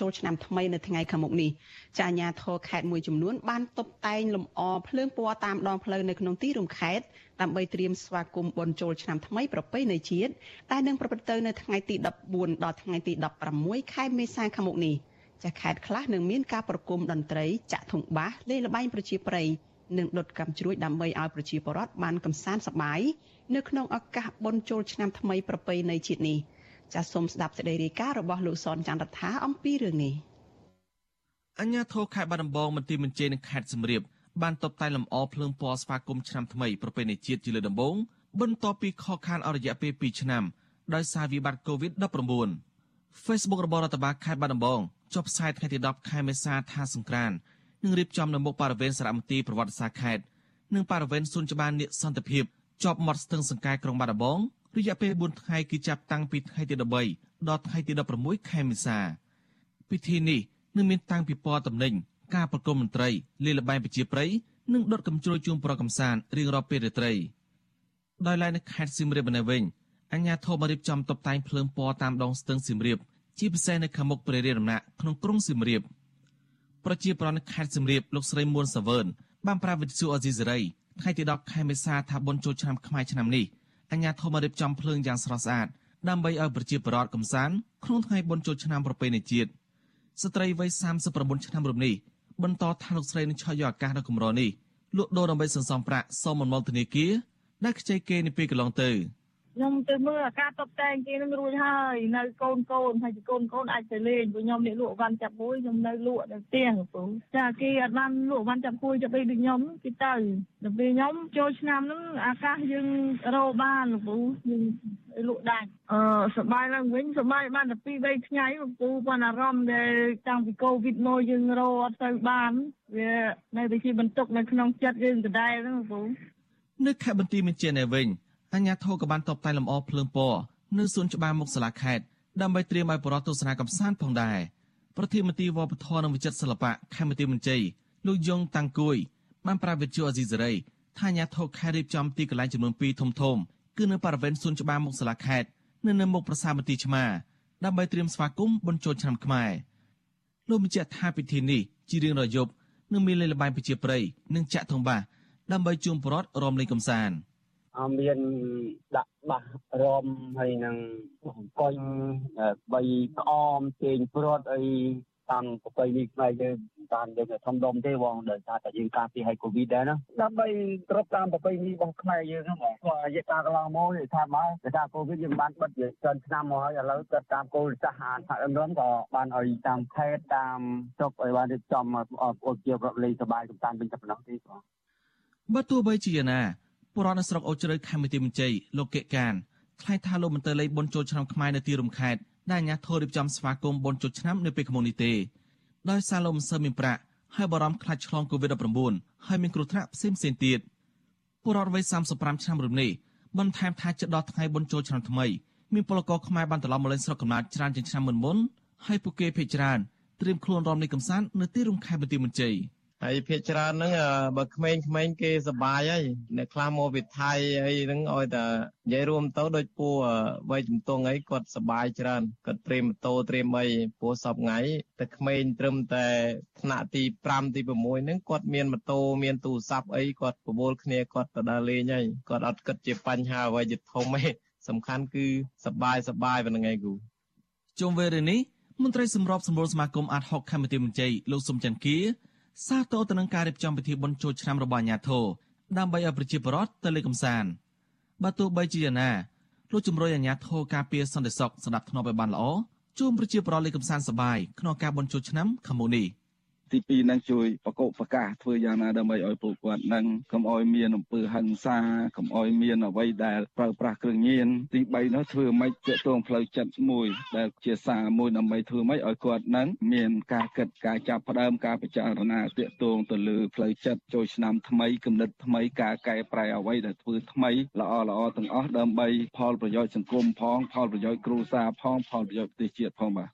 ចូលឆ្នាំថ្មីនៅថ្ងៃខាងមុខនេះចាអាជ្ញាធរខេត្តមួយចំនួនបានតុបតែងលម្អភ្លើងពណ៌តាមដងផ្លូវនៅក្នុងទីរួមខេត្តដើម្បីត្រៀមស្វាគមន៍បុណ្យចូលឆ្នាំថ្មីប្រពៃណីជាតិដែលនឹងប្រព្រឹត្តទៅនៅថ្ងៃទី14ដល់ថ្ងៃទី16ខែមេសាខាងមុខនេះ។ ចាខេត្តខ្លះនឹងមានការប្រគំតន្ត្រីចាក់ធុងបាសលេងល្បែងប្រជាប្រិយនិងដុតកាំជ្រួចដើម្បីឲ្យប្រជាពលរដ្ឋបានកំសាន្តសប្បាយនៅក្នុងឱកាសបុណ្យចូលឆ្នាំថ្មីប្រពៃណីជាតិនេះចាសសូមស្ដាប់សេចក្តីរាយការណ៍របស់លោកសនច័ន្ទរដ្ឋាអំពីរឿងនេះអញ្ញាធរខេត្តបាត់ដំបងមន្ទីរមន្ត្រីនឹងខេត្តសំរាបបានតបតែលម្អភ្លើងពណ៌ស្វាគមន៍ឆ្នាំថ្មីប្រពៃណីជាតិជាលើដំបូងបន្ទាប់ពីខកខានអរិយៈពេល2ឆ្នាំដោយសារវិបត្តិ COVID-19 Facebook របស់រដ្ឋបាលខេត្តបាត់ដំបង ចុះផ្សាយថ្ងៃទី10ខែមេសាថាសង្ក្រាននឹងរៀបចំនៅមុខបរិវេណសារមន្ទីរប្រវត្តិសាស្ត្រខេត្តនិងបរិវេណសួនច្បារនៀកសន្តិភាពជាប់មាត់ស្ទឹងសង្កែក្រុងបាត់ដំបងរយៈពេល4ថ្ងៃគឺចាប់តាំងពីថ្ងៃទី13ដល់ថ្ងៃទី16ខែមេសាពិធីនេះនឹងមានតាំងពីពណ៌តំណែងការប្រគំមន្ត្រីលេលបែងប្រជាប្រិយនិងដុតកំជ្រោយជូនប្រកំសានរៀងរាល់ពេលរាត្រីដោយឡែកនៅខេត្តសៀមរាបនៅវិញអញ្ញាធមរៀបចំតុបតែងភ្លើងពណ៌តាមដងស្ទឹងសៀមរាប ជាពិសេសនៅខាងមុខព្រះរាជដំណាក់ក្នុងក្រុងសៀមរាបប្រជាប្រដ្ឋខេត្តសៀមរាបលោកស្រីមួនសាវើនបានប្រាប់វិទ្យុអេស៊ីសេរីថ្ងៃទី10ខែមេសាថាបុណ្យចូលឆ្នាំខ្មែរឆ្នាំនេះអញ្ញាធមរៀបចំភ្លើងយ៉ាងស្រស់ស្អាតដើម្បីឲ្យប្រជាពលរដ្ឋកំសាន្តក្នុងថ្ងៃបុណ្យចូលឆ្នាំប្រពៃណីជាតិស្ត្រីវ័យ39ឆ្នាំរំនេះបន្តថាលោកស្រីនឹងឆក់យកឱកាសដ៏កម្រនេះលក់ដូរដើម្បីសន្សំប្រាក់សមមន្មលធនាគារដែលខ្ចីគេនាពេលកន្លងទៅន ខ្ញុំទៅមើលអាការតុបតែងគេនឹងរួចហើយនៅកូនកូនហើយកូនកូនអាចទៅលេងព្រោះខ្ញុំនេះលក់វ៉ាន់ចាប់មួយខ្ញុំនៅលក់នៅផ្ទះពូចាគេអត់បានលក់វ៉ាន់ចាប់មួយចាប់អីដូចខ្ញុំគេទៅដល់ពេលខ្ញុំចូលឆ្នាំហ្នឹងអាកាសយើងរោបានពូយើងលក់ដាច់អឺសบายឡើងវិញសบายបានតែ2 3ថ្ងៃពូប៉ុន្តែអារម្មណ៍ដែលតាំងពីកូវីដមកយើងរោអត់ទៅបានវានៅតែជាបន្ទុកនៅក្នុងចិត្តយើងដដែលហ្នឹងពូនៅខេត្តបន្ទាយមានជ័យនេះវិញ អញ្ញាធិក៏បានតបតែលម្អភ្លើងពណ៌នៅសួនច្បារមុខសាលាខេត្តដើម្បីត្រៀមឲ្យបរិទស្សនាកំសាន្តផងដែរប្រធានមន្ត្រីវប្បធម៌និងវិចិត្រសិល្បៈខេមរៈមន្ជ័យលោកយងតាំងគួយបានប្រាប់វិទ្យុអេស៊ីសេរីថាអាញាធិខេត្តរៀបចំទីកន្លែងចំនួន2ធំធំគឺនៅបរិវេណសួនច្បារមុខសាលាខេត្តនិងនៅមុខប្រាសាទមន្ទីរឆ្មាដើម្បីត្រៀមស្វាគមន៍បុណ្យចូលឆ្នាំខ្មែរលោកបញ្ជាក់ថាពិធីនេះជារៀងរាល់យប់នឹងមានលេខល្បែងប្រជាប្រិយនិងចាក់ធំបាសដើម្បីជួមប្រត់រំលេងកំសាន្ត មានដាក់បាសរំហើយនឹងអង្គុញបីក្អមជេងព្រាត់អីតាមប្រពៃណីខ្មែរយើងតាមយើងធំដុំទេបងដោយសារតែយើងការពារឲ្យកូវីដដែរណាដើម្បីគ្រប់តាមប្រពៃណីរបស់ខ្មែរយើងហ្នឹងបងគាត់រយៈកាលកន្លងមកនិយាយថាមកដោយសារកូវីដយើងបានបិទជាច្រើនឆ្នាំមកហើយឥឡូវគាត់តាមគោលសាសន៍អានថាអឹមរំក៏បានឲ្យតាមខេត្តតាមជប់ឲ្យបានរៀបចំឲ្យជាប្រលេងសบายកំសាន្តវិញតែប៉ុណ្ណោះទេបងបើទោះបីជាណា បុរដ្ឋនៅស្រុកអូជ្រៅខេមរៈមន្ជ័យលោកកេកានថ្លែងថាលោកមិនទៅលេងបុណ្យចូលឆ្នាំខ្មែរនៅទីរំខេត្តដែលអាជ្ញាធររៀបចំស្វាគមន៍បុណ្យចូលឆ្នាំនៅពេលខាងមុខនេះទេដោយសារលោកមិនសូវមានប្រាក់ហើយបារម្ភខ្លាចឆ្លងកូវីដ -19 ហើយមានគ្រោះថ្នាក់ផ្សេងផ្សេងទៀតពលរដ្ឋវ័យ35ឆ្នាំរំនេះបន្ថែមថាជិតដល់ថ្ងៃបុណ្យចូលឆ្នាំថ្មីមានពលករខ្មែរបានត្រឡប់មកលេងស្រុកកំណើតច្រើនជាងឆ្នាំមុនមុនហើយពួកគេភ័យច្រើនត្រៀមខ្លួនរំលេងកំសាន្តនៅទីរួមខេត្តបន្ទាយមានជ័យ។ ហើយភាគច្រើនហ្នឹងបើក្មេងៗគេសបាយហើយអ្នកខ្លះមកពីថៃអីហ្នឹងឲ្យតែនិយាយរួមទៅដូចពូវ័យជំទង់អីគាត់សបាយច្រើនគាត់ត្រៀមម៉ូតូត្រៀមអីពូសពថ្ងៃតែក្មេងត្រឹមតែថ្នាក់ទី5ទី6ហ្នឹងគាត់មានម៉ូតូមានទូរស័ព្ទអីគាត់ប្រមូលគ្នាគាត់ទៅដើរលេងហើយគាត់អត់គិតជាបញ្ហាអ្វីជាធំទេសំខាន់គឺសបាយសបាយប៉ុណ្្នឹងឯងគូជុំវេលានេះមន្ត្រីសម្របសម្រួលសមាគមអាត់ហុកខេមរៈមន្ជ័យលោកសុំច័ន្ទគា សាទរទៅនឹងការរៀបចំពិធីបុណ្យចូលឆ្នាំរបស់អាញាធរដើម្បីឲ្យប្រជាពលរដ្ឋទៅលេងកម្សាន្តបើទោះបីជាយ៉ាងណាលោកជំរុញអាញាធរការពារសន្តិសុខស្ដាប់ធ្នាប់ឲ្យបានល្អជូនប្រជាពលរដ្ឋលេងកម្សាន្តសប្បាយក្នុងការបុណ្យចូលឆ្នាំខាងមុខនេះ។ ទី2នឹងជួយបកបកាសធ្វើយ៉ាងណាដើម្បីឲ្យពលរដ្ឋនឹងកុំឲ្យមានអំពើហិង្សាកុំឲ្យមានអ្វីដែលប្រើប្រាស់គ្រឿងញៀនទី3នោះធ្វើម៉េចទាក់ទងផ្លូវចិត្តមួយដែលជាសារមួយដើម្បីធ្វើម៉េចឲ្យគាត់នឹងមានការគិតការចាប់ផ្ដើមការពិចារណាទាក់ទងទៅលើផ្លូវចិត្តចូលឆ្នាំថ្មីគំនិតថ្មីការកែប្រែអ្វីដែលធ្វើថ្មីល្អល្អទាំងអស់ដើម្បីផលប្រយោជន៍សង្គមផងផលប្រយោជន៍គ្រួសារផងផលប្រយោជន៍ប្រទេសជាតិផងបាទ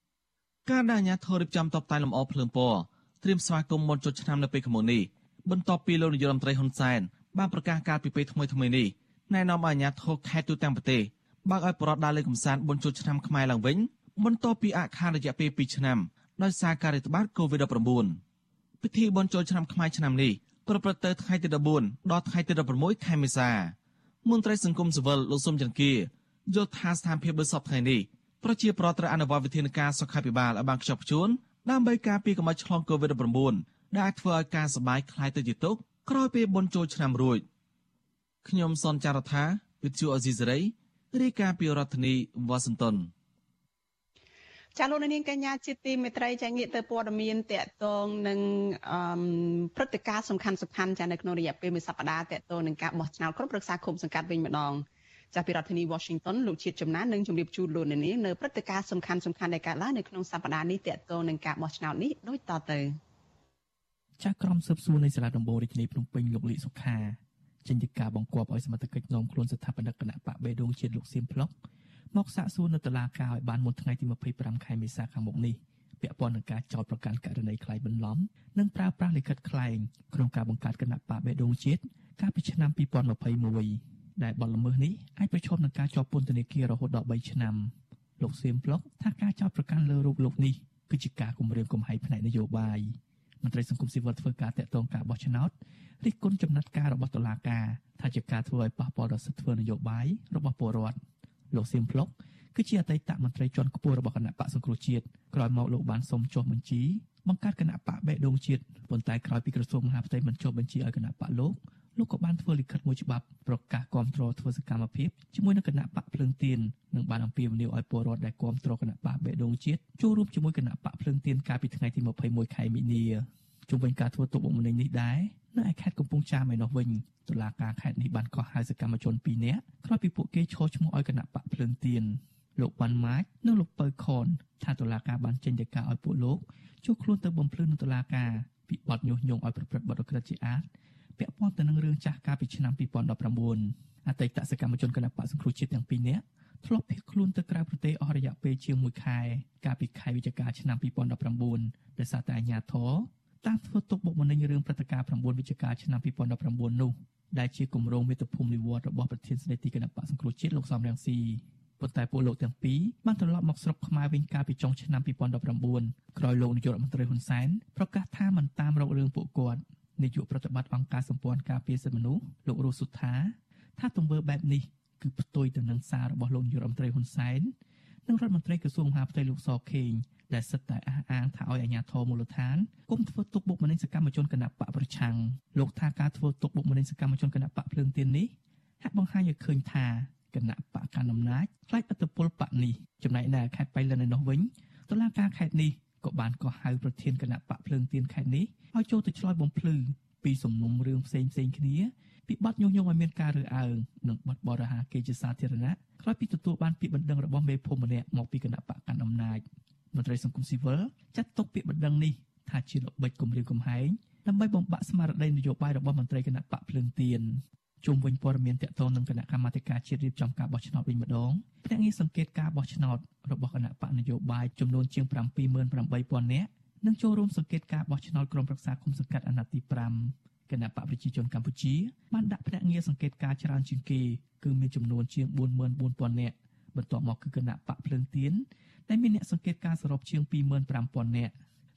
ការដែលអាជ្ញាធររៀបចំតបតែលម្អភ្លើងពណ៌ ត្រៀមស្វាគមន៍មុនចូលឆ្នាំនៅពេលខាងមុខនេះបន្ទាប់ពីលោកនាយករដ្ឋមន្ត្រីហ៊ុនសែនបានប្រកាសការពីពេលថ្មីថ្មីនេះណែនាំឲ្យអាជ្ញាធរខេត្តទូទាំងប្រទេសបើកឲ្យប្រដាល់លេខកំសាន្តបុណ្យចូលឆ្នាំខ្មែរឡើងវិញបន្ទាប់ពីអខានរយៈពេល2ឆ្នាំដោយសារការរាតត្បាត COVID-19 ពិធីបុណ្យចូលឆ្នាំខ្មែរឆ្នាំនេះប្រព្រឹត្តទៅថ្ងៃទី14ដល់ថ្ងៃទី16ខែមេសាមន្ត្រីសង្គមស៊ីវិលលោកសុំចន្ទគាយល់ថាស្ថានភាពដូចសពថ្ងៃនេះប្រជាប្រដ្ឋត្រូវអនុវត្តវិធានការសុខាភិបាលឲ្យបានខ្ជាប់ខ្ជួន ដើម្បីការពារកុំឲ្យឆ្លង COVID-19 ដែលអាចធ្វើឲ្យការសបាយคล้ายទៅជាទុកក្រោយពេលបុណ្យចូលឆ្នាំរួចខ្ញុំសនចាររថាវិទ្យុអេស៊ីសេរីរាយការណ៍ពីរដ្ឋធានីវ៉ាស៊ីនតោនចាលោកនាងកញ្ញាជាទីមេត្រីចាងាកទៅព័ត៌មានតកតងនឹងព្រឹត្តិការណ៍សំខាន់សំខាន់ចានៅក្នុងរយៈពេលមួយសប្តាហ៍តកតងនឹងការបោះឆ្នោតគ្រប់ប្រឹក្សាគុំសង្កាត់វិញម្ដង ចាស់ពីរដ្ឋធានី Washington លោកជាតិចំណាននឹងជម្រាបជូនលោកអ្នកនាងនៅព្រឹត្តិការណ៍សំខាន់សំខាន់ដែលកើតឡើងនៅក្នុងសប្តាហ៍នេះទាក់ទងនឹងការបោះឆ្នោតនេះដូចតទៅចាស់ក្រុមស៊ើបសួរនៃសាលាដំបងរាជធានីភ្នំពេញលោកលីសុខាចេញពីការបង្គាប់ឲ្យសមត្ថកិច្ចនាំខ្លួនស្ថាបនិកគណៈបកបេដងជាតិលោកសៀមផ្លុកមកសាកសួរនៅតុលាការឲ្យបានមុនថ្ងៃទី25ខែមេសាខាងមុខនេះពាក់ព័ន្ធនឹងការចោទប្រកាន់ករណីក្លែងបន្លំនិងប្រើប្រាស់លិខិតក្លែងក្នុងការបង្កើតគណៈបកបេដងជាតិកាលពីឆ្នាំ2021 ដែលបទល្មើសនេះអាចប្រឈមនឹងការជាប់ពន្ធនាគាររហូតដល់3ឆ្នាំលោកសៀមប្លុកថាការចោទប្រកាន់លើរូបលោកនេះគឺជាការគំរាមកំហែងផ្នែកនយោបាយមន្ត្រីសង្គមស៊ីវិលធ្វើការតាក់ទងការបោះឆ្នោតរិះគន់ចំណាត់ការរបស់តុលាការថាជាការធ្វើឲ្យប៉ះពាល់ដល់សិទ្ធិធ្វើនយោបាយរបស់ពលរដ្ឋលោកសៀមប្លុកគឺជាអតីតមន្ត្រីជាន់ខ្ពស់របស់គណៈបកសង្គ្រោះជាតិក្រោយមកលោកបានសុំចុះបញ្ជីបង្កើតគណៈបកបេះដូងជាតិប៉ុន្តែក្រោយពីក្រសួងមហាផ្ទៃមិនចុះបញ្ជីឲ្យគណៈបកលោក លោកក៏បានធ្វើលិខិតមួយច្បាប់ប្រកាសគាំទ្រធ្វើសកម្មភាពជាមួយនឹងគណៈបកភ្លើងទៀននិងបានអំពាវនាវឲ្យពលរដ្ឋដែលគាំទ្រគណៈបកបេដងជាតិចូលរួមជាមួយគណៈបកភ្លើងទៀនកាលពីថ្ងៃទី21ខែមីនាជុំវិញការធ្វើទុកបុកម្នេញនេះដែរនៅឯខេត្តកំពង់ចាមឯណោះវិញតុលាការខេត្តនេះបានកោះហៅសកម្មជន2នាក់ក្រោយពីពួកគេឈរឈ្មោះឲ្យគណៈបកភ្លើងទៀនលោកវ៉ាន់ម៉ាចនិងលោកពៅខនថាតុលាការបានចេញដីកាឲ្យពួកលោកជួខ្លួនទៅបំភ្លឺនឹងតុលាការពីបទញុះញង់ឲ្យប្រព្រឹត្តបទឧក្រិដ្ឋជាអាត ពាក់ព័ន្ធទៅនឹងរឿងចាស់កាលពីឆ្នាំ2019អតីតសកម្មជនគណបកសង្គ្រោះជាតិទាំងពីរនាក់ធ្លាប់ភៀសខ្លួនទៅក្រៅប្រទេសអស់រយៈពេលជាង1ខែកាលពីខែវិច្ឆិកាឆ្នាំ2019ដោយសារតែអាជ្ញាធរតាមធ្វើទុកបុកម្នេញរឿងព្រឹត្តិការណ៍9វិច្ឆិកាឆ្នាំ2019នោះដែលជាគម្រោងមាតុភូមិនិវត្តរបស់ប្រធានស្ដីទីគណៈបកសង្គ្រោះជាតិលោកសំរងស៊ីប៉ុន្តែពលលោកទាំងពីរបានត្រឡប់មកស្រុកខ្មែរវិញកាលពីចុងឆ្នាំ2019ក្រោយលោកនាយករដ្ឋមន្ត្រីហ៊ុនសែនប្រកាសថាមិនតាមរករឿងពួកគាត់ នាយកប្រតិបត្តិអង្គការសម្ព័ន្ធការពារសិទ្ធិមនុស្សលោករស់សុថាថាទង្វើបែបនេះគឺផ្ទុយទៅនឹងសាររបស់លោកនាយករដ្ឋមន្ត្រីហ៊ុនសែននិងរដ្ឋមន្ត្រីក្រសួងមហាផ្ទៃលោកសខេងដែលសិតតែអះអាងថាឲ្យអាជ្ញាធរមូលដ្ឋានគុំធ្វើទុកបុកម្នេញសកម្មជនគណបកប្រឆាំងលោកថាការធ្វើទុកបុកម្នេញសកម្មជនគណបកភ្លើងទៀននេះហាក់បង្ហាញឲ្យឃើញថាគណៈបកកណ្ដាលអំណាចខ្លាចអត្តពលបកនេះចំណែកនៅខេត្តបៃលិនឯនោះវិញតុលាការខេត្តនេះ ក៏បានកោះហៅប្រធានគណៈបកភ្លើងទៀនខេត្តនេះឲ្យចូលទៅឆ្លើយបំភ្លឺពីសំណុំរឿងផ្សេងផ្សេងគ្នាពីបទញុះញង់ឲ្យមានការរើសអើងនិងបទបរិហាគេជាសាធារណៈក្រោយពីទទួលបានពាក្យបណ្ដឹងរបស់មេភូមិម្នាក់មកពីគណៈបកកណ្ដាលអំណាចមន្ត្រីសង្គមស៊ីវិលចាត់ទុកពាក្យបណ្ដឹងនេះថាជាល្បិចគំរាមកំហែងដើម្បីបំបាក់ស្មារតីនយោបាយរបស់មន្ត្រីគណៈបកភ្លើងទៀន ជុំវិញព័ត៌មានតកតងនឹងគណៈកម្មាធិការជាតិរៀបចំការបោះឆ្នោតវិញម្ដងភ្នាក់ងារសង្កេតការបោះឆ្នោតរបស់គណៈបកនយោបាយចំនួនជាង78000នាក់នឹងចូលរួមសង្កេតការបោះឆ្នោតក្រុមប្រឹក្សាគុំសង្កាត់អាណត្តិទី5គណៈបកប្រជាជនកម្ពុជាបានដាក់ភ្នាក់ងារសង្កេតការច្រើនជាងគេគឺមានចំនួនជាង44000នាក់បន្ទាប់មកគឺគណៈបកភ្លើងទៀនដែលមានអ្នកសង្កេតការសរុបជាង25000នាក់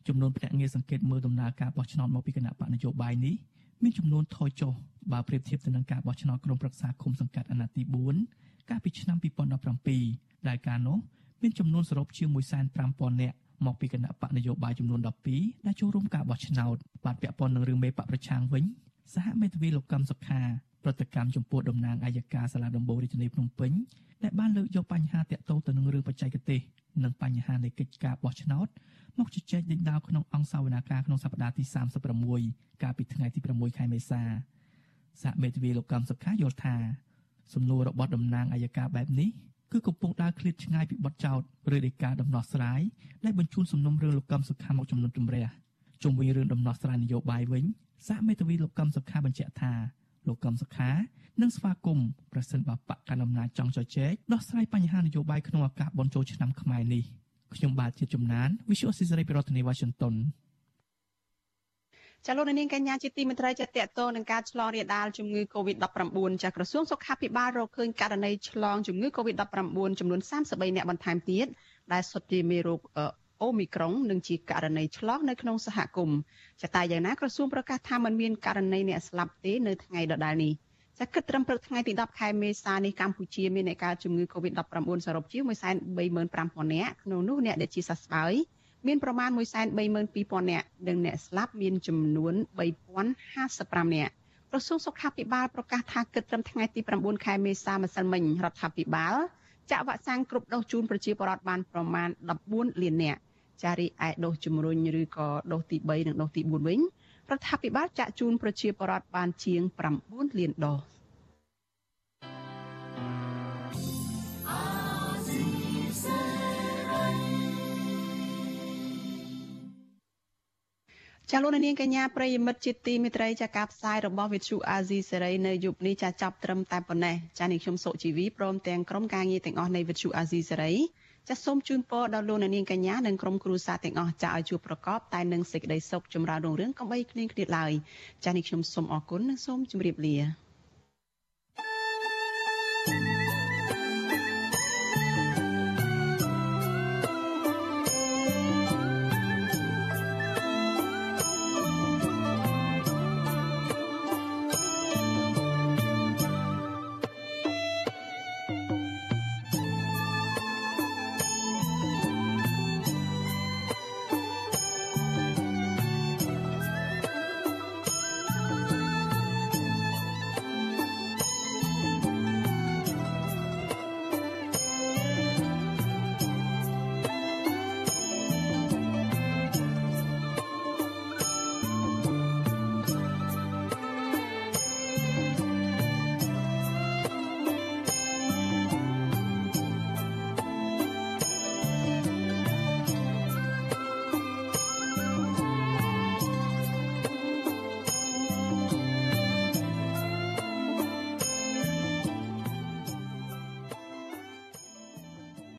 ចំនួនភ្នាក់ងារសង្កេតមើលដំណើរការបោះឆ្នោតមកពីគណៈបកនយោបាយនេះមានចំនួនថយចុះ បើប្រៀបធៀបទៅនឹងការបោះឆ្នោតក្រុមប្រឹក្សាឃុំសង្កាត់អាណត្តិទី4កាលពីឆ្នាំ2017ដែលកាលនោះមានចំនួនសរុបជាង150,000នាក់មកពីគណៈបកនយោបាយចំនួន12ដែលចូលរួមការបោះឆ្នោតបាទពាក់ព័ន្ធនឹងរឿងមេបកប្រឆាំងវិញសហមេធាវីលោកកឹមសុខាប្រតិកម្មចំពោះតំណាងអัยការសាលាដំបងរាជធានីភ្នំពេញដែលបានលើកយកបញ្ហាតាក់ទងទៅនឹងរឿងបច្ចេកទេសនិងបញ្ហានៃកិច្ចការបោះឆ្នោតមកជជែកដេញដោលក្នុងអង្គសវនាការក្នុងសប្តាហ៍ទី36កាលពីថ្ងៃទី6ខែមេសា សហមេធាវីលោកកំសុខាយល់ថាសំណួររបស់តំណាងអัยការបែបនេះគឺកំពុងដើរឃ្លាតឆ្ងាយពីបទចោទឬដីកាដំណោះស្រាយដែលបញ្ជូនសំណុំរឿងលោកកំសុខាមកចំនួនជំរះជុំវិញរឿងដំណោះស្រាយនយោបាយវិញសហមេធាវីលោកកំសុខាបញ្ជាក់ថាលោកកំសុខានឹងស្វាគមន៍ប្រសិនបើបកកណ្ដាលអំណាចចង់ជជែកដោះស្រាយបញ្ហានយោបាយក្នុងឱកាសបុណ្យចូលឆ្នាំខ្មែរនេះខ្ញុំបាទជាជំនាញ Visual Society ពីរដ្ឋធានី Washington ចាលោកនាងកញ្ញាជាទីមេត្រីចាតកតនឹងការឆ្លងរាលដាលជំងឺ Covid-19 ចាក្រសួងសុខាភិបាលរកឃើញករណីឆ្លងជំងឺ Covid-19 ចំនួន33អ្នកបន្ថែមទៀតដែលសុទ្ធជាមេរោគអូមីក្រុងនិងជាករណីឆ្លងនៅក្នុងសហគមន៍ចាតែយ៉ាងណាក្រសួងប្រកាសថាมันមានករណីអ្នកស្លាប់ទេនៅថ្ងៃដដែលនេះចាគិតត្រឹមព្រឹកថ្ងៃទី10ខែមេសានេះកម្ពុជាមានអ្នកកើតជំងឺ Covid-19 សរុបជា135,000នាក់ក្នុងនោះអ្នកដែលជាសះស្បើយ មានប្រមាណ132,000នាក់និងអ្នកស្លាប់មានចំនួន3055នាក់ក្រសួងសុខាភិបាលប្រកាសថាគិតត្រឹមថ្ងៃទី9ខែមេសាម្សិលមិញរដ្ឋាភិបាលចាក់វ៉ាក់សាំងគ្រប់ដូសជូនប្រជាពលរដ្ឋបានប្រមាណ14លាននាក់ចារីឯដូសជំរុញឬក៏ដូសទី3និងដូសទី4វិញរដ្ឋាភិបាលចាក់ជូនប្រជាពលរដ្ឋបានជាង9លានដូស ចាលោកនាងកញ្ញាប្រិយមិត្តជាទីមេត្រីចាការផ្សាយរបស់វិទ្យុអាស៊ីសេរីនៅយប់នេះចាចាប់ត្រឹមតែប៉ុណ្ណេះចានេះខ្ញុំសុជីវីព្រមទាំងក្រុមការងារទាំងអស់នៃវិទ្យុអាស៊ីសេរីចាសូមជូនពរដល់លោកនាងកញ្ញានិងក្រុមគ្រួសារទាំងអស់ចាឲ្យជួបប្រកបតែនឹងសេចក្តីសុខចម្រើនរុងរឿងកំបីគ្លៀងគ្លាតឡើយចានេះខ្ញុំសូមអរគុណនិងសូមជម្រាបលា thank you